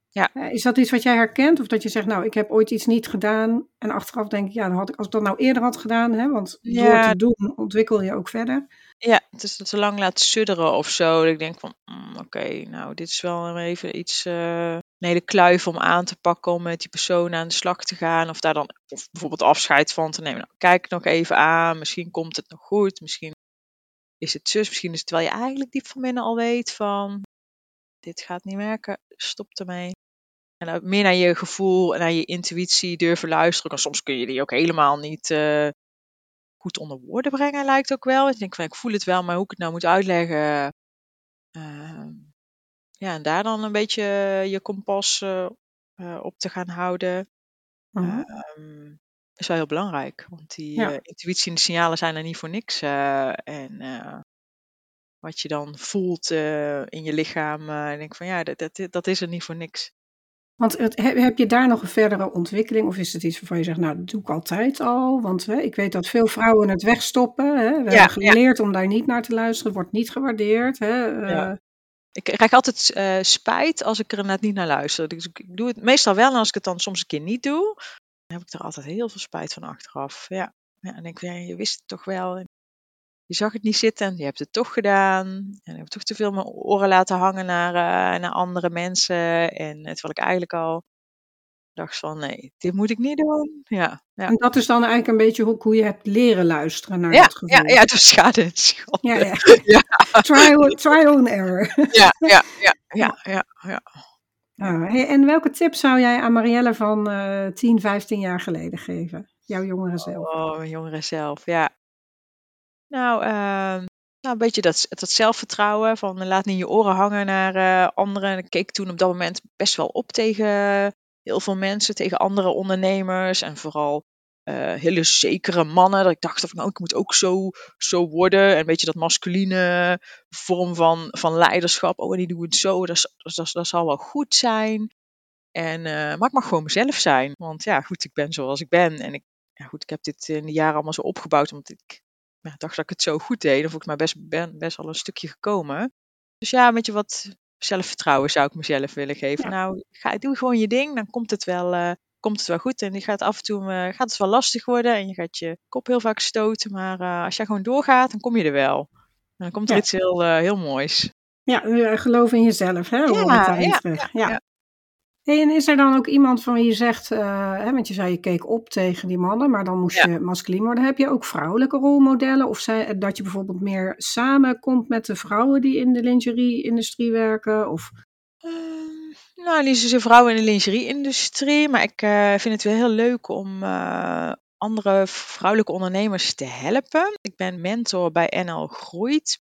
Ja. Is dat iets wat jij herkent? Of dat je zegt, nou, ik heb ooit iets niet gedaan en achteraf denk ik, ja, dan had ik, als ik dat nou eerder had gedaan, hè, want door Ja. te doen ontwikkel je ook verder. Ja, het is te lang laat sudderen of zo. Dat ik denk van, mm, oké, nou, dit is wel even iets, eh, een hele kluif om aan te pakken om met die persoon aan de slag te gaan. Of daar dan of bijvoorbeeld afscheid van te nemen. Nou, kijk nog even aan, misschien komt het nog goed. Misschien is het zus, misschien is het terwijl je eigenlijk diep van binnen al weet van, dit gaat niet werken, stop ermee. En meer naar je gevoel en naar je intuïtie durven luisteren. En soms kun je die ook helemaal niet eh, goed onder woorden brengen, lijkt ook wel. Ik denk van, ik voel het wel, maar hoe ik het nou moet uitleggen. ehm, ja, en daar dan een beetje je kompas eh, eh, op te gaan houden. Mhm. ehm, is wel heel belangrijk. Want die Ja. eh, intuïtie en de signalen zijn er niet voor niks. en wat je dan voelt in je lichaam, ik denk van ja, dat, dat, dat is er niet voor niks. Want het, heb, je daar nog een verdere ontwikkeling? Of is het iets waarvan je zegt, nou, dat doe ik altijd al? Want hè, ik weet dat veel vrouwen het wegstoppen. Hè? We hebben ja. geleerd om daar niet naar te luisteren. Wordt niet gewaardeerd. Hè? Ja. Eh, Ik krijg altijd eh, spijt als ik er net niet naar luister. Dus ik, doe het meestal wel en als ik het dan soms een keer niet doe, dan heb ik er altijd heel veel spijt van achteraf. Ja, ja en denk ik, ja, je wist het toch wel. Je zag het niet zitten en je hebt het toch gedaan. En ik heb toch te veel mijn oren laten hangen naar, eh, naar andere mensen. En terwijl ik eigenlijk al dacht van, nee, dit moet ik niet doen. Ja, ja. En dat is dan eigenlijk een beetje hoe, hoe je hebt leren luisteren naar Ja, dat ja, gevoel. ja, dus schade en schande. ja, ja. Ja. Trial, trial and error. Ja, ja, ja, ja, ja, ja. Ah, en welke tip zou jij aan Marielle van eh 10, 15 jaar geleden geven? Jouw jongere zelf. Oh, mijn jongeren zelf, ja. Nou, ehm, nou, een beetje dat, dat zelfvertrouwen van eh, laat niet je oren hangen naar eh, anderen. Ik keek toen op dat moment best wel op tegen heel veel mensen, tegen andere ondernemers en vooral eh, hele zekere mannen. Dat ik dacht van, nou, ik moet ook zo, zo worden. En een beetje dat masculine vorm van, van leiderschap. Oh, en die doen het zo, dat, dat, dat, zal wel goed zijn. En, eh, maar ik mag gewoon mezelf zijn. Want ja, goed, ik ben zoals ik ben. En ik, goed, ik heb dit in de jaren allemaal zo opgebouwd. Omdat ik ja, dacht dat ik het zo goed deed. En volgens mij best, ben best al een stukje gekomen. Dus ja, een beetje wat zelfvertrouwen zou ik mezelf willen geven. Ja. Nou, ga, doe gewoon je ding. Dan komt het wel, eh, komt het wel goed. En je gaat af en toe eh, gaat het wel lastig worden. En je gaat je kop heel vaak stoten. Maar eh, als jij gewoon doorgaat, dan kom je er wel. En dan komt er Ja. iets heel, heel moois. Ja, geloof in jezelf, hè? Ik Ja, ja, ja, Ja. Hey, en is er dan ook iemand van wie je zegt, eh, hè, want je zei je keek op tegen die mannen, maar dan moest Ja. je masculien worden. Heb je ook vrouwelijke rolmodellen? Of zij, dat je bijvoorbeeld meer samenkomt met de vrouwen die in de lingerie-industrie werken? Of, Ehm, nou, niet zozeer vrouwen in de lingerie-industrie, maar ik eh, vind het wel heel leuk om eh, andere vrouwelijke ondernemers te helpen. Ik ben mentor bij NL Groeit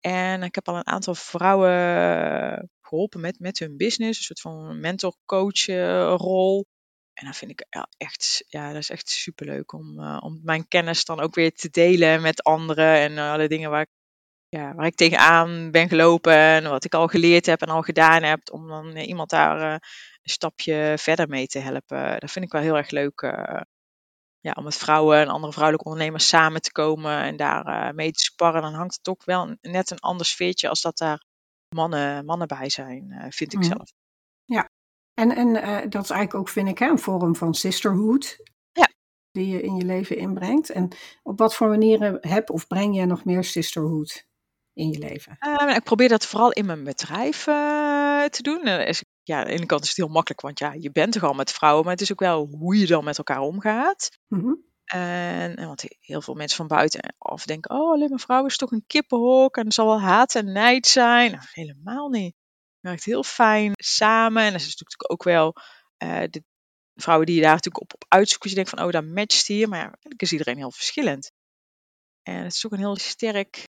en ik heb al een aantal vrouwen geholpen met, met hun business, een soort van mentor-coach eh, rol. En dat vind ik ja, echt, ja, dat is echt superleuk om, eh, om mijn kennis dan ook weer te delen met anderen en eh, alle dingen waar ik ja, waar ik tegenaan ben gelopen en wat ik al geleerd heb en al gedaan heb, om dan iemand daar een stapje verder mee te helpen. Dat vind ik wel heel erg leuk. ja, om met vrouwen en andere vrouwelijke ondernemers samen te komen en daar mee te sparren. Dan hangt het ook wel net een ander sfeertje als dat daar mannen, mannen bij zijn, eh, vind ik Mhm. zelf. en en eh, dat is eigenlijk ook, vind ik, hè, een vorm van sisterhood. Ja. Die je in je leven inbrengt. En op wat voor manieren heb of breng je nog meer sisterhood in je leven? Eh, ik probeer dat vooral in mijn bedrijf eh, te doen. Ja, aan de ene kant is het heel makkelijk, want ja, je bent toch al met vrouwen, maar het is ook wel hoe je dan met elkaar omgaat. Mhm. En want heel veel mensen van buitenaf denken, oh, alleen vrouwen is toch een kippenhok en zal wel haat en nijd zijn. Nou, helemaal niet. Het werkt heel fijn samen. En dat is natuurlijk ook wel eh, de vrouwen die je daar natuurlijk op, op uitzoeken. Je denkt van, oh, dat matcht hier. Maar ja, eigenlijk is iedereen heel verschillend. En het is ook een heel sterk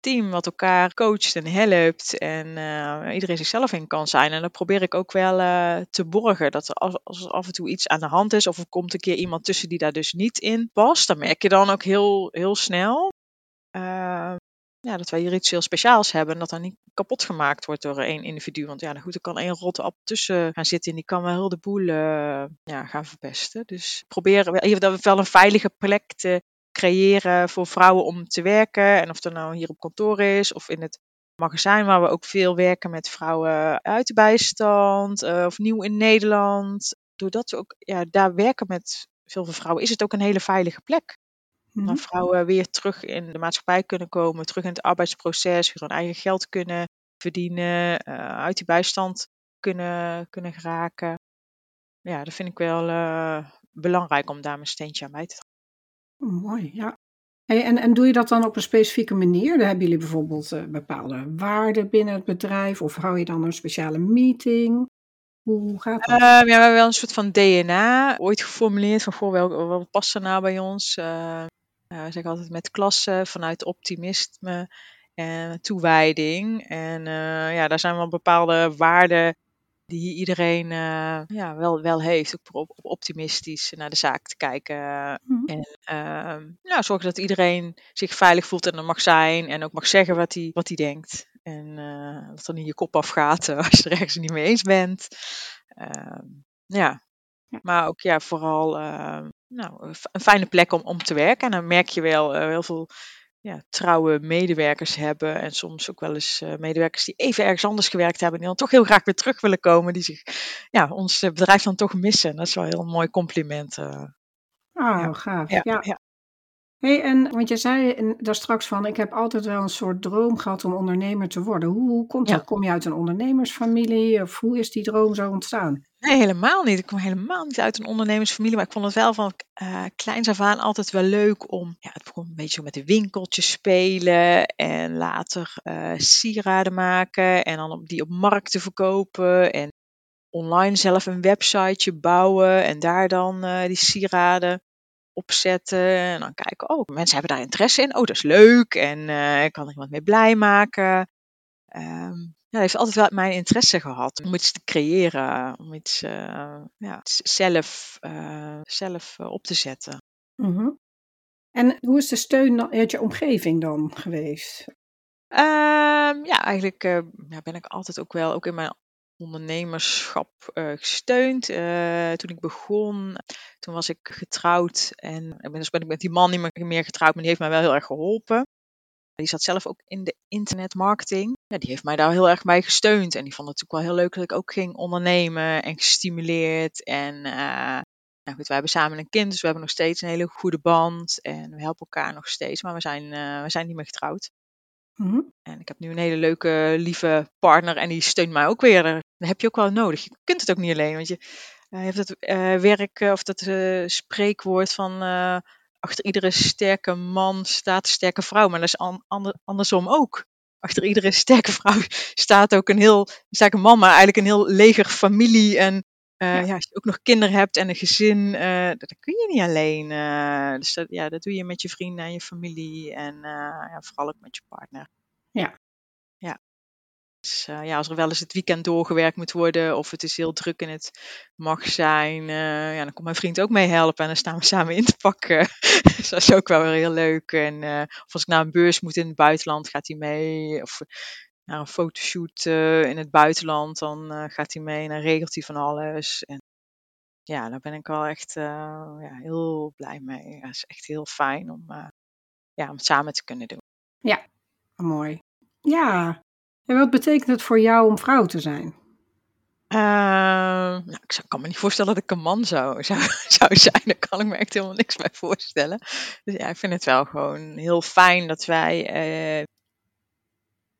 team wat elkaar coacht en helpt. En eh, iedereen zichzelf in kan zijn. En dat probeer ik ook wel eh, te borgen. Dat er als, als er af en toe iets aan de hand is. Of er komt een keer iemand tussen die daar dus niet in past. Dan merk je dan ook heel, heel snel. eh, ja, dat wij hier iets heel speciaals hebben. En dat dat niet kapot gemaakt wordt door één individu. Want ja, goed, er kan één rotte appel tussen gaan zitten. En die kan wel heel de boel ja, gaan verpesten. Dus proberen we hier wel een veilige plek te creëren voor vrouwen om te werken. En of dat nou hier op kantoor is of in het magazijn waar we ook veel werken met vrouwen uit de bijstand eh, of nieuw in Nederland. Doordat we ook ja, daar werken met veel vrouwen, is het ook een hele veilige plek. Waar vrouwen weer terug in de maatschappij kunnen komen, terug in het arbeidsproces, weer hun eigen geld kunnen verdienen, eh, uit die bijstand kunnen, kunnen geraken. Ja, dat vind ik wel eh, belangrijk om daar mijn steentje aan bij te dragen. Mooi, ja. En, en doe je dat dan op een specifieke manier? Dan hebben jullie bijvoorbeeld eh, bepaalde waarden binnen het bedrijf? Of hou je dan een speciale meeting? Hoe gaat dat? Ehm, ja, we hebben wel een soort van DNA ooit geformuleerd van goh, wel, wat past er nou bij ons? Ja, we zeggen altijd met klassen vanuit optimisme en toewijding. En ja, daar zijn wel bepaalde waarden die iedereen eh, ja, wel, wel heeft. Ook op, op optimistisch naar de zaak te kijken. Mhm. En ehm nou, zorgen dat iedereen zich veilig voelt en er mag zijn. En ook mag zeggen wat hij, wat hij denkt. En eh, dat er niet je kop afgaat eh, als je er ergens niet mee eens bent. Ehm, ja. Maar ook ja, vooral ehm, nou, een fijne plek om, om te werken. En dan merk je wel heel veel ja, trouwe medewerkers hebben. En soms ook wel eens eh, medewerkers die even ergens anders gewerkt hebben. Die dan toch heel graag weer terug willen komen. Die zich, ja, ons eh, bedrijf dan toch missen. Dat is wel een heel mooi compliment. eh. Oh, ja. gaaf. ja, Ja. ja. Hey, en want je zei daar straks van, ik heb altijd wel een soort droom gehad om ondernemer te worden. Hoe, hoe komt dat? Kom je uit een ondernemersfamilie? Of hoe is die droom zo ontstaan? Nee, helemaal niet. Ik kom helemaal niet uit een ondernemersfamilie, maar ik vond het wel van eh kleins af aan altijd wel leuk om. Ja, het begon een beetje met de winkeltjes spelen en later eh, sieraden maken en dan die op markten verkopen en online zelf een websiteje bouwen en daar dan eh, die sieraden opzetten en dan kijken, oh, mensen hebben daar interesse in. Oh, dat is leuk en eh kan ik iemand mee blij maken. Ehm, ja, dat heeft altijd wel mijn interesse gehad om iets te creëren, om iets eh, ja, zelf, eh, zelf eh, op te zetten. Mhm. En hoe is de steun uit je omgeving dan geweest? Ehm, ja, eigenlijk ja, ben ik altijd ook wel, ook in mijn ondernemerschap gesteund. Toen ik begon, toen was ik getrouwd en inmiddels ben ik met die man niet meer, meer getrouwd, maar die heeft mij wel heel erg geholpen. Die zat zelf ook in de internetmarketing. Ja, die heeft mij daar heel erg bij gesteund. En die vond het natuurlijk wel heel leuk dat ik ook ging ondernemen en gestimuleerd. En eh, nou goed, wij hebben samen een kind, dus we hebben nog steeds een hele goede band. En we helpen elkaar nog steeds, maar we zijn, eh, we zijn niet meer getrouwd. Mhm. En ik heb nu een hele leuke, lieve partner en die steunt mij ook weer. Dat heb je ook wel nodig. Je kunt het ook niet alleen, want je eh, hebt het werk of dat spreekwoord van achter iedere sterke man staat een sterke vrouw. Maar dat is an- ander- andersom ook. Achter iedere sterke vrouw staat ook een heel sterke man, maar eigenlijk een heel leger familie. En eh, Ja. ja. als je ook nog kinderen hebt en een gezin, eh, dat, dat kun je niet alleen. eh. dus dat, ja, dat doe je met je vrienden en je familie en ja, vooral ook met je partner. Ja. Dus eh, ja, als er wel eens het weekend doorgewerkt moet worden of het is heel druk en het mag zijn, eh, ja, dan komt mijn vriend ook mee helpen en dan staan we samen in te pakken. dus dat is ook wel weer heel leuk. En eh, of als ik naar een beurs moet in het buitenland, gaat hij mee. Of naar een fotoshoot in het buitenland, dan gaat hij mee en dan regelt hij van alles. En ja, daar ben ik wel echt ja, heel blij mee. Ja, het is echt heel fijn om, ja, om het samen te kunnen doen. Mooi. Ja. En wat betekent het voor jou om vrouw te zijn? Ehm, nou, ik zou, kan me niet voorstellen dat ik een man zou, zou, zijn. Daar kan ik me echt helemaal niks bij voorstellen. Dus ja, ik vind het wel gewoon heel fijn dat wij eh,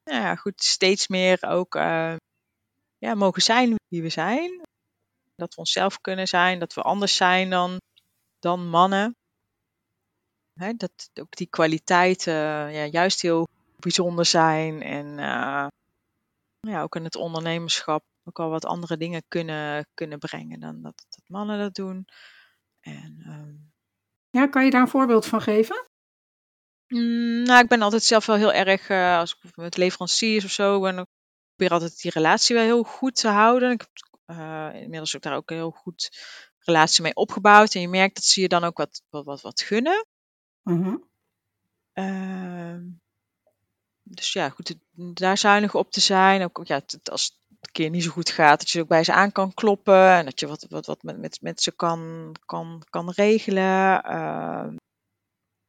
nou ja, goed, steeds meer ook eh, ja, mogen zijn wie we zijn. Dat we onszelf kunnen zijn, dat we anders zijn dan, dan mannen. Dat ook die kwaliteiten ja, juist heel bijzonder zijn. En eh, ja, ook in het ondernemerschap ook al wat andere dingen kunnen, kunnen brengen dan dat, dat mannen dat doen. En, ehm, Ja, kan je daar een voorbeeld van geven? mm, nou, ik ben altijd zelf wel heel erg, eh, als ik met leveranciers of zo ben, ik probeer altijd die relatie wel heel goed te houden. Ik heb eh, inmiddels ook daar ook een heel goed relatie mee opgebouwd. En je merkt dat ze je dan ook wat, wat, wat, wat gunnen. Ehm, dus ja, goed, daar zuinig op te zijn. Ook ja, als het een keer niet zo goed gaat, dat je ook bij ze aan kan kloppen. En dat je wat, wat, wat met, met, met ze kan, kan, kan regelen. Ehm,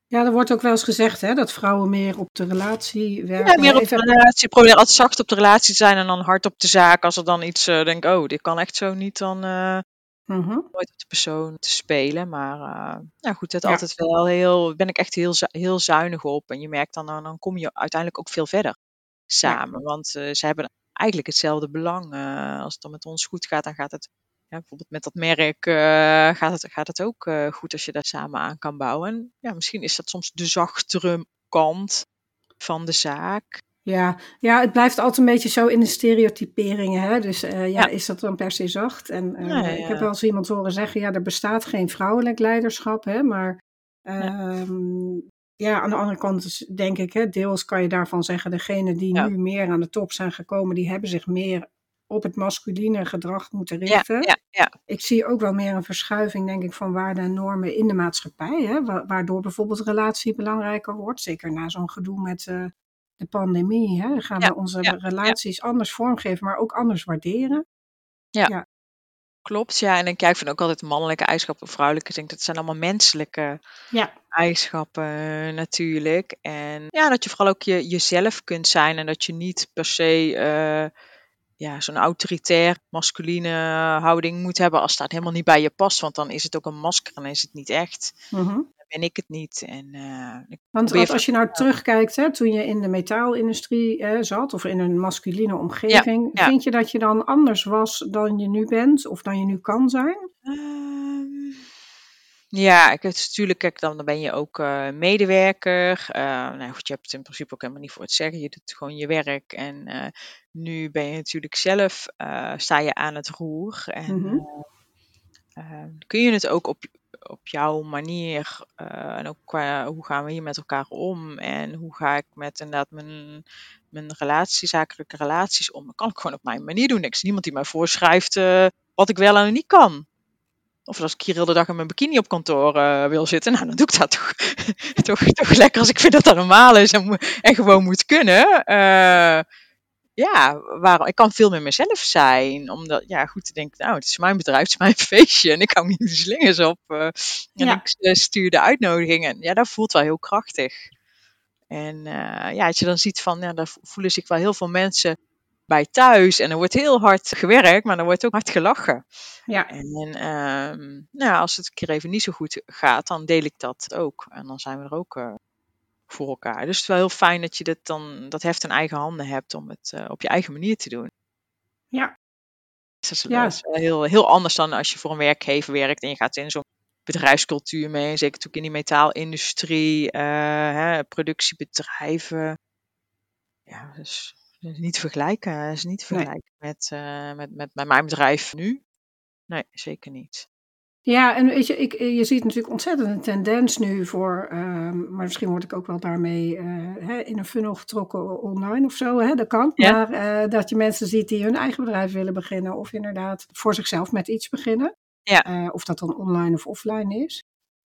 Ja, er wordt ook wel eens gezegd hè, dat vrouwen meer op de relatie werken. ja, meer op de relatie. Probeer altijd zacht op de relatie te zijn en dan hard op de zaak. Als er dan iets eh denk, oh, dit kan echt zo niet, dan Mhm. nooit op de persoon te spelen. Maar eh ja, goed, dat Ja. altijd wel heel, ben ik echt heel, heel zuinig op. En je merkt dan, dan, kom je uiteindelijk ook veel verder samen. Want eh, ze hebben eigenlijk hetzelfde belang. Eh, als het dan met ons goed gaat, dan gaat het, ja, bijvoorbeeld met dat merk, gaat, het, gaat het ook goed als je daar samen aan kan bouwen. En ja, misschien is dat soms de zachtere kant van de zaak. Ja, ja, het blijft altijd een beetje zo in de stereotyperingen. Hè? Dus eh, ja, Ja. is dat dan per se zacht? En eh, ik heb wel eens iemand horen zeggen, ja, er bestaat geen vrouwelijk leiderschap, hè? maar ehm, ja, aan de andere kant denk ik, hè, deels kan je daarvan zeggen, degenen die nu meer aan de top zijn gekomen, die hebben zich meer op het masculine gedrag moeten richten. ja, ja. Ik zie ook wel meer een verschuiving, denk ik, van waarden en normen in de maatschappij. Hè? wa- Waardoor bijvoorbeeld relatie belangrijker wordt. Zeker na zo'n gedoe met eh, de pandemie. Hè? Gaan Ja, we onze ja, relaties anders vormgeven, maar ook anders waarderen. Klopt, ja. En ik, ja, ik vind ook altijd mannelijke eigenschappen, vrouwelijke. Ik denk dat zijn allemaal menselijke Ja, eigenschappen natuurlijk. En ja, dat je vooral ook je, jezelf kunt zijn en dat je niet per se eh, ja, zo'n autoritair masculine houding moet hebben als dat helemaal niet bij je past. Want dan is het ook een masker en is het niet echt. mhm. Ben ik het niet. En eh, Want, want als je nou terugkijkt, hè, toen je in de metaalindustrie eh, zat of in een masculine omgeving, ja. vind je dat je dan anders was dan je nu bent of dan je nu kan zijn? Ehm, ja, ik, het natuurlijk, kijk, dan, dan ben je ook eh, medewerker. Eh, nou goed, je hebt het in principe ook helemaal niet voor het zeggen. Je doet gewoon je werk. En nu ben je natuurlijk zelf, sta je aan het roer. En Mhm. kun je het ook op, op jouw manier, eh, en ook qua hoe gaan we hier met elkaar om. En hoe ga ik met inderdaad mijn, mijn relaties, zakelijke relaties om. Dat kan ik gewoon op mijn manier doen. Is niemand die mij voorschrijft eh, wat ik wel en niet kan. Of als ik hier heel de dag in mijn bikini op kantoor eh, wil zitten, nou dan doe ik dat toch, toch, toch lekker als ik vind dat dat normaal is en, en gewoon moet kunnen. Ja, waarom, ik kan veel meer mezelf zijn. Omdat, ja, goed te denken, nou, het is mijn bedrijf, het is mijn feestje en ik hou niet de slingers op. eh, en Ja. ik eh, stuur de uitnodigingen. Ja, dat voelt wel heel krachtig. En eh, ja, als je dan ziet van, ja, daar vo- voelen zich wel heel veel mensen bij thuis. En er wordt heel hard gewerkt, maar er wordt ook hard gelachen. Ja, En ehm, nou, ja, als het een keer even niet zo goed gaat, dan deel ik dat ook. En dan zijn we er ook eh, voor elkaar. Dus het is wel heel fijn dat je dat dan dat heft in eigen handen hebt om het eh, op je eigen manier te doen. Ja. Dus dat is, Ja. dat is wel heel, heel anders dan als je voor een werkgever werkt en je gaat in zo'n bedrijfscultuur mee. Zeker natuurlijk in die metaalindustrie, eh, hè, productiebedrijven. Ja, dus niet te vergelijken. Is niet te Nee. vergelijken met, eh, met, met, met mijn bedrijf nu. Nee, zeker niet. Ja, en weet je, ik, je ziet natuurlijk ontzettend een tendens nu voor, ehm, maar misschien word ik ook wel daarmee eh, hè, in een funnel getrokken online of zo, hè, dat kan. Ja. Maar eh, dat je mensen ziet die hun eigen bedrijf willen beginnen of inderdaad voor zichzelf met iets beginnen. Ja. Eh, of dat dan online of offline is.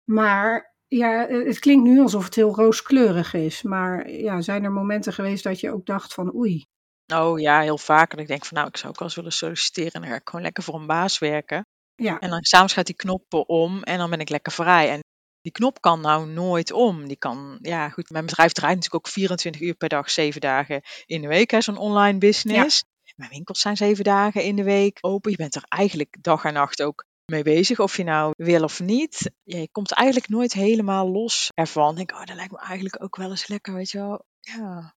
Maar ja, het klinkt nu alsof het heel rooskleurig is. Maar ja, zijn er momenten geweest dat je ook dacht van oei, Oh ja, heel vaak. En ik denk van nou, ik zou ook wel eens willen solliciteren en gewoon lekker voor een baas werken. Ja, En dan s'avonds gaat die knop om en dan ben ik lekker vrij. En die knop kan nou nooit om. Die kan, ja goed, mijn bedrijf draait natuurlijk ook 24 uur per dag, 7 dagen in de week, zo'n online business. Mijn winkels zijn 7 dagen in de week open. Je bent er eigenlijk dag en nacht ook mee bezig, of je nou wil of niet. Ja, je komt eigenlijk nooit helemaal los ervan. Denk, oh, dat lijkt me eigenlijk ook wel eens lekker, weet je wel. Ja,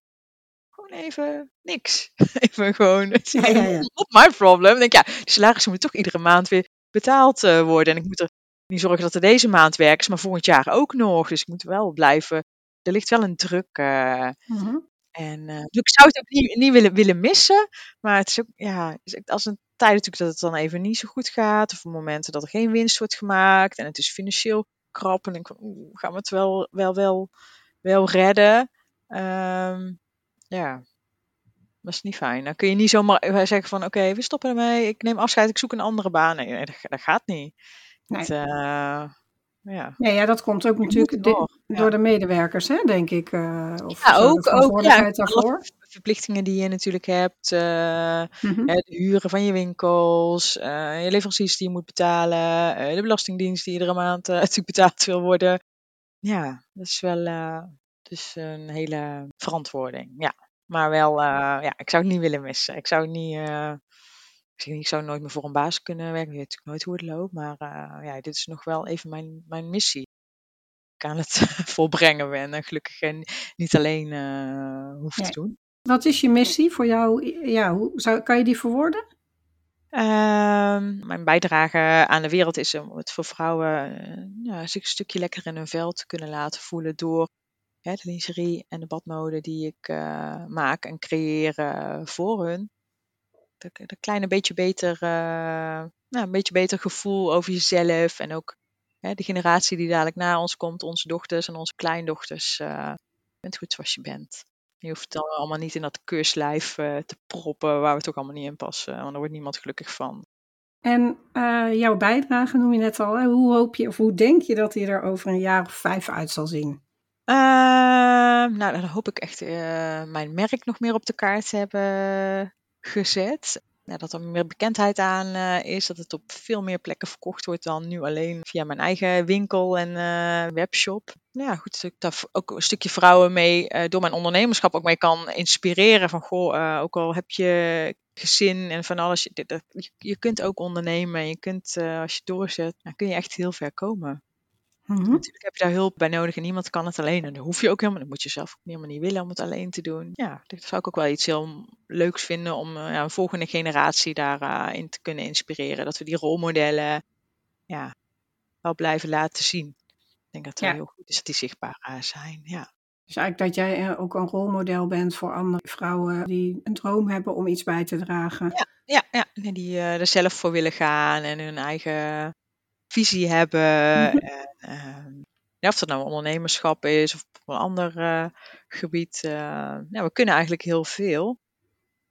gewoon even niks. Even gewoon, Ja, ja, ja. not my problem. Ik Denk, ja, die salarissen moeten toch iedere maand weer betaald eh, worden. En ik moet er niet zorgen dat er deze maand werkt, maar volgend jaar ook nog. Dus ik moet wel blijven. Er ligt wel een druk. eh, mhm. en eh, dus ik zou het ook niet, niet willen, willen missen. Maar het is ook, ja, is ook als een tijd natuurlijk dat het dan even niet zo goed gaat. Of momenten dat er geen winst wordt gemaakt. En het is financieel krap. En ik oeh, gaan we het wel, wel, wel, wel redden? Ehm, ja, dat is niet fijn. Dan kun je niet zomaar eh, zeggen van, oké, we stoppen ermee. Ik neem afscheid, ik zoek een andere baan. Nee, dat, dat gaat niet. Nee. Het, eh, ja. Nee, ja, dat komt ook Je natuurlijk door, ja. door de medewerkers, hè, denk ik. eh, of Ja, ook, ook ja, daarvoor. verplichtingen die je natuurlijk hebt. eh, Mhm. de huren van je winkels, je leveranciers die je moet betalen, de belastingdienst die iedere maand natuurlijk betaald wil worden. Ja, dat is wel dus een hele verantwoording. Ja, maar wel, eh, ja, ik zou het niet willen missen. Ik zou het niet, eh, ik zou nooit meer voor een baas kunnen werken. Ik weet natuurlijk nooit hoe het loopt, maar eh, ja, dit is nog wel even mijn, mijn missie. Ik aan het volbrengen ben en gelukkig en niet alleen eh hoef Nee. te doen. Wat is je missie voor jou? Ja, hoe, zou, kan je die verwoorden? Ehm, mijn bijdrage aan de wereld is om het voor vrouwen ja, een stukje lekker in hun vel te kunnen laten voelen door de lingerie en de badmode die ik eh, maak en creëer eh, voor hun. Dat kleine beetje beter, eh, nou, een beetje beter gevoel over jezelf en ook hè, de generatie die dadelijk na ons komt, onze dochters en onze kleindochters. je bent goed zoals je bent. Je hoeft het dan allemaal niet in dat keurslijf te proppen waar we toch allemaal niet in passen, want daar wordt niemand gelukkig van. En jouw bijdrage noem je net al. Hè? Hoe hoop je of hoe denk je dat hij er over een jaar of vijf uit zal zien? Ehm, nou, dan hoop ik echt eh, mijn merk nog meer op de kaart te hebben gezet. Ja, dat er meer bekendheid aan eh, is, dat het op veel meer plekken verkocht wordt dan nu alleen via mijn eigen winkel en eh, webshop. Nou Ja, goed, dat ik daar ook een stukje vrouwen mee, door mijn ondernemerschap ook mee kan inspireren. Van goh, ook al heb je gezin en van alles, je, je, je kunt ook ondernemen. Je kunt, als je doorzet, dan kun je echt heel ver komen. Mhm. Natuurlijk heb je daar hulp bij nodig en niemand kan het alleen. En dat hoef je ook helemaal, dat moet je zelf ook helemaal niet willen om het alleen te doen. Ja, dat zou ik ook wel iets heel leuks vinden om eh, ja, een volgende generatie daarin in te kunnen inspireren. Dat we die rolmodellen ja, wel blijven laten zien. Ik denk dat het Ja. heel goed is dat die zichtbaar eh, zijn. Ja. Dus eigenlijk dat jij eh, ook een rolmodel bent voor andere vrouwen die een droom hebben om iets bij te dragen. Ja, ja, ja. En die eh, er zelf voor willen gaan en hun eigen visie hebben. Mhm. En, ehm, ja, of dat nou ondernemerschap is of op een ander eh, gebied. eh, ja, we kunnen eigenlijk heel veel.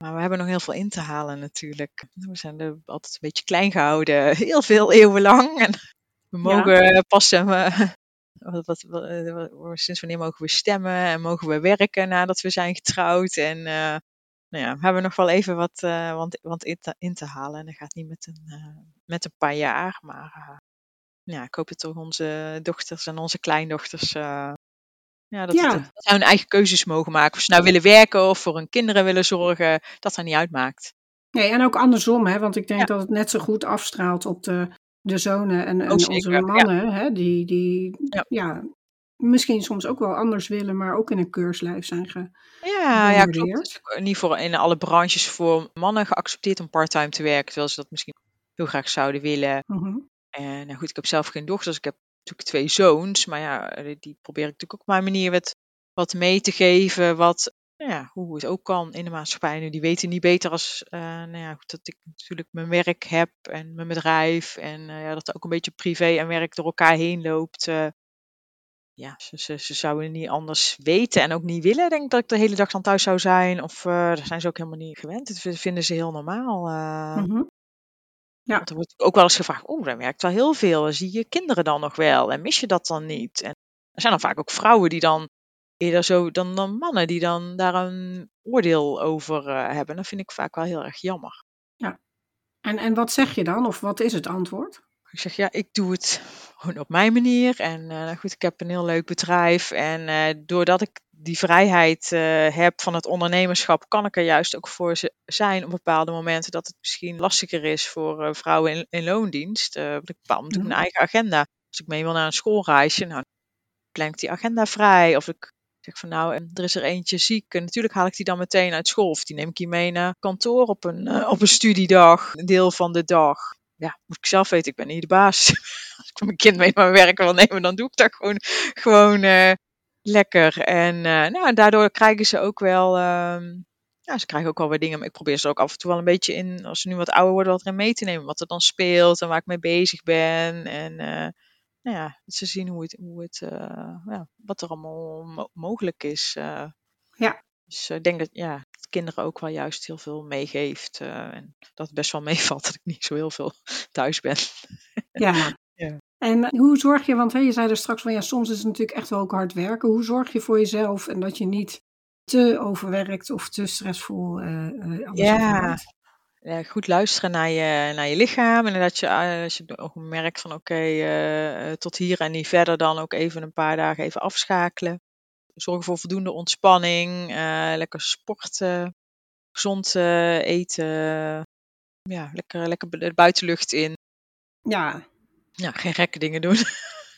Maar we hebben nog heel veel in te halen natuurlijk. We zijn er altijd een beetje klein gehouden, heel veel eeuwen lang. En we Ja. mogen pas eh, wat, wat, wat, eh, wat- sinds wanneer mogen we stemmen en mogen we werken nadat we zijn getrouwd. En eh, nou ja, we hebben nog wel even wat, eh, wat, wat in, te, in te halen. En dat gaat niet met een, eh, met een paar jaar. Maar eh, ja, ik hoop dat toch onze dochters en onze kleindochters. eh, ja, dat, Ja. dat, dat zij hun eigen keuzes mogen maken. Of ze nou willen werken of voor hun kinderen willen zorgen. Dat dat niet uitmaakt. Nee, en ook andersom, hè, want ik denk Ja. dat het net zo goed afstraalt op de, de zonen en, en onze ja. mannen. Hè, die, die, Ja. misschien soms ook wel anders willen, maar ook in een keurslijf zijn ge... Ja, ja klopt. Niet voor in alle branches voor mannen geaccepteerd om parttime te werken, terwijl ze dat misschien heel graag zouden willen. Mhm. En nou goed, ik heb zelf geen dochters, ik heb natuurlijk twee zoons, maar ja, eh, die probeer ik natuurlijk ook op mijn manier wat, mee te geven, wat, nou ja, hoe het ook kan in de maatschappij. Nu, die weten niet beter als, eh, nou ja, dat ik natuurlijk mijn werk heb en mijn bedrijf en eh, ja, dat ook een beetje privé en werk door elkaar heen loopt. ja, ze, zouden niet anders weten en ook niet willen, denk ik, dat ik de hele dag dan thuis zou zijn. Of daar zijn ze ook helemaal niet gewend. Dat vinden ze heel normaal. Mhm. Ja. Want er wordt ook wel eens gevraagd, oh, dan werkt wel heel veel. Zie je kinderen dan nog wel? En mis je dat dan niet? En er zijn dan vaak ook vrouwen die dan eerder zo dan, dan mannen die dan daar een oordeel over eh, hebben. Dat vind ik vaak wel heel erg jammer. En, en wat zeg je dan? Of wat is het antwoord? Ik zeg, ja, ik doe het gewoon op mijn manier. En eh, nou goed, ik heb een heel leuk bedrijf. En eh, doordat ik die vrijheid eh, heb van het ondernemerschap, kan ik er juist ook voor zijn op bepaalde momenten dat het misschien lastiger is voor eh, vrouwen in, in loondienst. Want ik bepaal natuurlijk Mhm. mijn eigen agenda. Als ik mee wil naar een schoolreisje, nou, plan ik die agenda vrij. Of ik zeg van nou, er is er eentje ziek. En natuurlijk haal ik die dan meteen uit school. Of die neem ik hier mee naar kantoor op een, op een studiedag, een deel van de dag. Ja, moet ik zelf weten, ik ben niet de baas. Als ik mijn kind mee naar mijn werk wil nemen, dan doe ik dat gewoon, gewoon lekker. En eh, nou, daardoor krijgen ze ook wel, ehm, ja, ze krijgen ook wel weer dingen. Maar ik probeer ze ook af en toe wel een beetje in, als ze nu wat ouder worden, wat erin mee te nemen. Wat er dan speelt en waar ik mee bezig ben. En eh, nou ja, ze zien hoe het, hoe het eh, ja, wat er allemaal mo- mogelijk is. Ja. Dus ik denk dat, ja, kinderen ook wel juist heel veel meegeeft. en dat het best wel meevalt dat ik niet zo heel veel thuis ben. Ja. Ja. En eh, hoe zorg je, want hè, je zei er straks van ja, soms is het natuurlijk echt wel ook hard werken. Hoe zorg je voor jezelf en dat je niet te overwerkt of te stressvol alles Ja. Ja, goed luisteren naar je, naar je lichaam. En dat je, als je ook merkt van oké, tot hier en niet verder, dan ook even een paar dagen even afschakelen. Zorgen voor voldoende ontspanning, lekker sporten, gezond eten. Ja, lekker, lekker de buitenlucht in. Ja. Ja, geen gekke dingen doen. En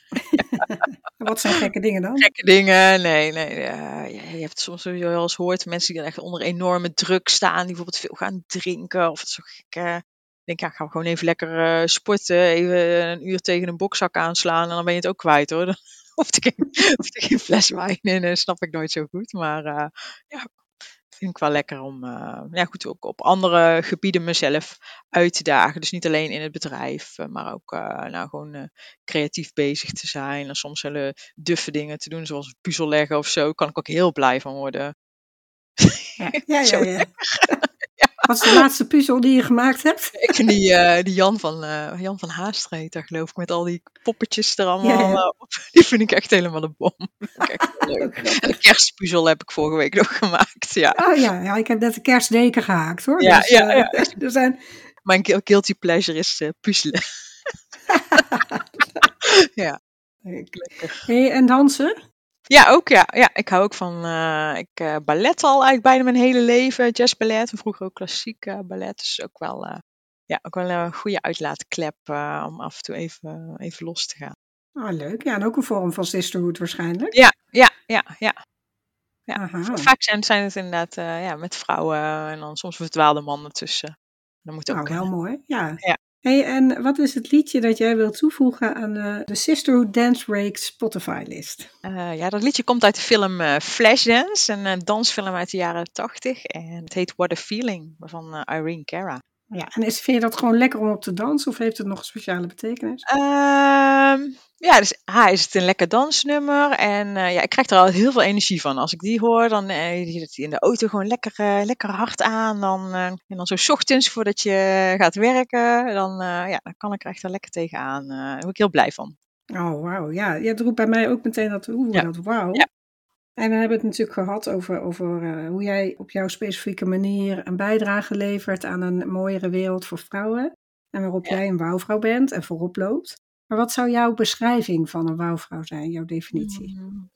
Wat zijn gekke dingen dan? gekke dingen. Nee, nee. ja, je je hebt soms wel eens hoort mensen die dan echt onder enorme druk staan, die bijvoorbeeld veel gaan drinken of zo gek. eh, Ik denk, ja, ga gewoon even lekker eh, sporten, even een uur tegen een bokzak aanslaan en dan ben je het ook kwijt hoor. Dan hoeft er geen, hoeft er geen fles wijn in, dat snap ik nooit zo goed. Maar eh, ja, vind ik wel lekker om eh, ja, goed, ook op andere gebieden mezelf uit te dagen. Dus niet alleen in het bedrijf, eh, maar ook eh, nou, gewoon creatief bezig te zijn. En soms hele duffe dingen te doen, zoals puzzel leggen of zo. Kan ik ook heel blij van worden. Ja, ja. ja. Wat is de laatste puzzel die je gemaakt hebt? Ik die, eh, die Jan van, eh, Jan van Haastreet, daar geloof ik, met al die poppetjes er allemaal Ja, ja. eh, op. Die vind ik echt helemaal de bom. Echt leuk. Grappig. En de kerstpuzzel heb ik vorige week nog gemaakt, ja. Oh ja, ja, ik heb net de kerstdeken gehaakt hoor. Ja, dus, ja, ja. er zijn, Mijn guil- guilty pleasure is puzzelen. ja, hey, en dansen? Ja, ook ja. ja. Ik hou ook van eh, ik, eh, ballet al eigenlijk bijna mijn hele leven. Jazzballet en vroeger ook klassiek eh, ballet. Dus ook wel, eh, ja, ook wel een goede uitlaatklep eh, om af en toe even, even los te gaan. Oh, leuk. Ja, en ook een vorm van sisterhood waarschijnlijk. Ja, ja, ja, ja. ja. Aha. Vaak zijn, zijn het inderdaad eh, ja, met vrouwen en dan soms verdwaalde mannen tussen. Dat moet ook Nou, wel kunnen. mooi. Ja. Ja. Hey, en wat is het liedje dat jij wilt toevoegen aan de, de Sisterhood Dance Break Spotify list? Eh, ja, dat liedje komt uit de film eh, Flashdance, een eh, dansfilm uit de jaren tachtig. En het heet What a Feeling, van eh, Irene Cara. Ja, en is, vind je dat gewoon lekker om op te dansen of heeft het nog een speciale betekenis? Ja, dus A is het een lekker dansnummer. En eh, ja, ik krijg er al heel veel energie van. Als ik die hoor, dan eh, die zit die in de auto gewoon lekker, eh, lekker hard aan. Dan, en dan zo 's ochtends voordat je gaat werken, dan, ja, dan kan ik er echt wel lekker tegenaan. Daar word ik heel blij van. Oh, wauw. Ja, ja, het roept bij mij ook meteen dat, oeh, Ja. dat wauw. Ja. En we hebben het natuurlijk gehad over, over hoe jij op jouw specifieke manier een bijdrage levert aan een mooiere wereld voor vrouwen. En waarop Ja. jij een wouwvrouw bent en voorop loopt. Maar wat zou jouw beschrijving van een wouwvrouw zijn, jouw definitie? Mm.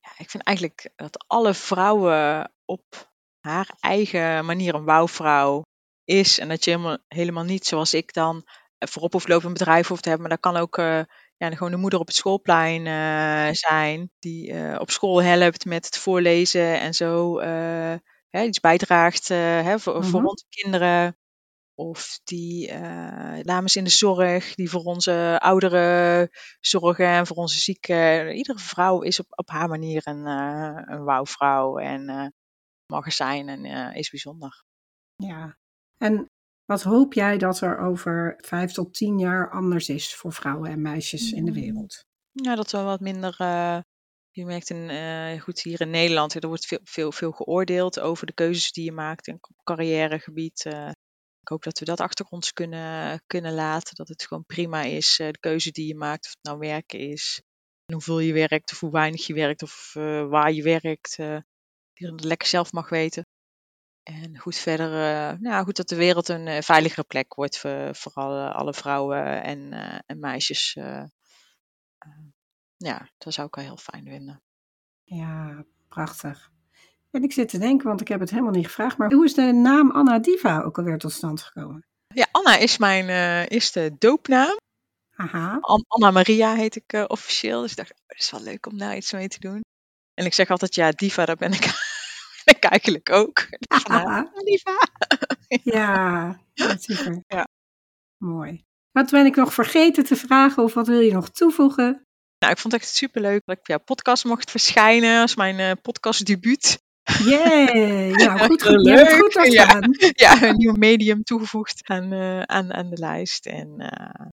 Ja, ik vind eigenlijk dat alle vrouwen op haar eigen manier een wouwvrouw is. En dat je helemaal, helemaal niet zoals ik dan eh, voorop hoeft lopen een bedrijf hoeft te hebben. Maar dat kan ook eh, ja, gewoon de moeder op het schoolplein eh, zijn. Die op school helpt met het voorlezen en zo hè, iets bijdraagt hè, voor, voor Mhm. onze kinderen. Of die eh, dames in de zorg, die voor onze ouderen zorgen en voor onze zieken. Iedere vrouw is op, op haar manier een, eh een wauwvrouw en eh, mag er zijn en eh, is bijzonder. Ja. En wat hoop jij dat er over vijf tot tien jaar anders is voor vrouwen en meisjes in de wereld? Ja, dat we wat minder. eh, je merkt in, eh, goed hier in Nederland, er wordt veel, veel, veel geoordeeld over de keuzes die je maakt op carrièregebied. eh. Ik hoop dat we dat achter ons kunnen, kunnen laten. Dat het gewoon prima is, eh, de keuze die je maakt, of het nou werken is, en hoeveel je werkt, of hoe weinig je werkt, of eh, waar je werkt. eh die je lekker zelf mag weten. En goed verder, eh, nou goed dat de wereld een veiligere plek wordt voor, alle, vrouwen en, en meisjes. ja, dat zou ik wel heel fijn vinden. Ja, prachtig. En ik zit te denken, want ik heb het helemaal niet gevraagd, maar hoe is de naam Anna Diva ook alweer tot stand gekomen? Ja, Anna is mijn eh, eerste doopnaam. Haha. An- Anna Maria heet ik eh, officieel. Dus ik dacht, oh, dat is wel leuk om daar iets mee te doen. En ik zeg altijd, ja, diva, dat ben ik, ben ik eigenlijk ook. Vandaar. Anna diva. Ja, super. Ja. Mooi. Wat ben ik nog vergeten te vragen of wat wil je nog toevoegen? Nou, ik vond het echt superleuk dat ik op jouw podcast mocht verschijnen als mijn eh podcastdebuut. Yay! Nou, goed, goed. Je hebt goed ja. gedaan. ja, een nieuw medium toegevoegd aan, eh, aan, aan de lijst. En eh,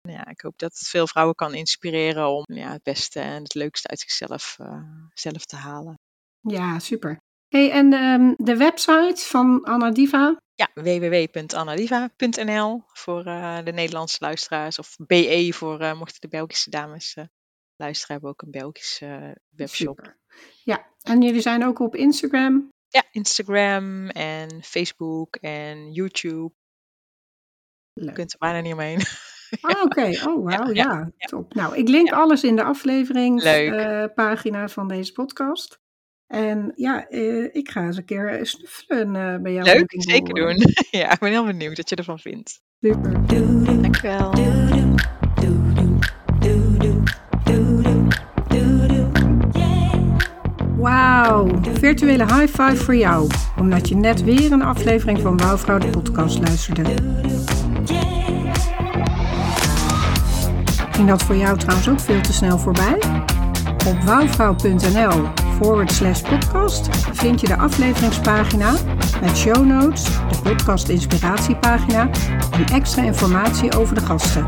ja, ik hoop dat het veel vrouwen kan inspireren om ja, het beste en het leukste uit zichzelf eh, zelf te halen. Ja, super. Hey, en ehm, de website van Anna Diva? Ja, www.annadiva.nl voor de Nederlandse luisteraars. Of BE voor mochten de Belgische dames luisteren, hebben we ook een Belgische webshop. Super. Ja, en jullie zijn ook op Instagram? Ja, Instagram en Facebook en YouTube. Je Leuk. kunt er bijna niet omheen. Ah, oké. Oh, wauw. Ja, Ja, top. Nou, ik link alles in de Leuk. afleveringspagina van deze podcast. En ja, eh, ik ga eens een keer eh, snuffelen eh, bij jou. Leuk, zeker doen. ja, ik ben heel benieuwd wat je ervan vindt. Super. Dankjewel. Wauw, virtuele high five voor jou. Omdat je net weer een aflevering van Wouwvrouw de podcast luisterde. Ging dat voor jou trouwens ook veel te snel voorbij? Op wouwvrouw.nl forward slash podcast vind je de afleveringspagina met show notes, de podcast inspiratiepagina en extra informatie over de gasten.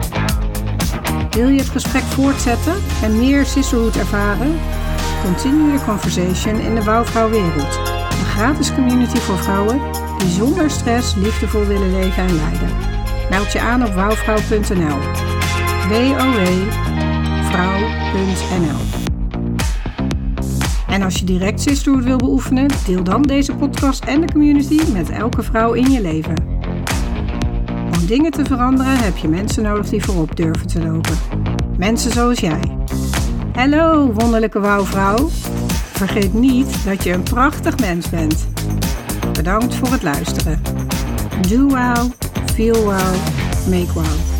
Wil je het gesprek voortzetten en meer sisterhood ervaren? Continue the conversation in de Wouwvrouwwereld. Een gratis community voor vrouwen die zonder stress liefdevol willen leven en leiden. Meld je aan op wouwvrouw.nl. www.vrouw.nl En als je direct sisterhood wil beoefenen, deel dan deze podcast en de community met elke vrouw in je leven. Om dingen te veranderen heb je mensen nodig die voorop durven te lopen. Mensen zoals jij. Hallo, wonderlijke wouwvrouw. Vergeet niet dat je een prachtig mens bent. Bedankt voor het luisteren. Do wow, feel wow, make wow.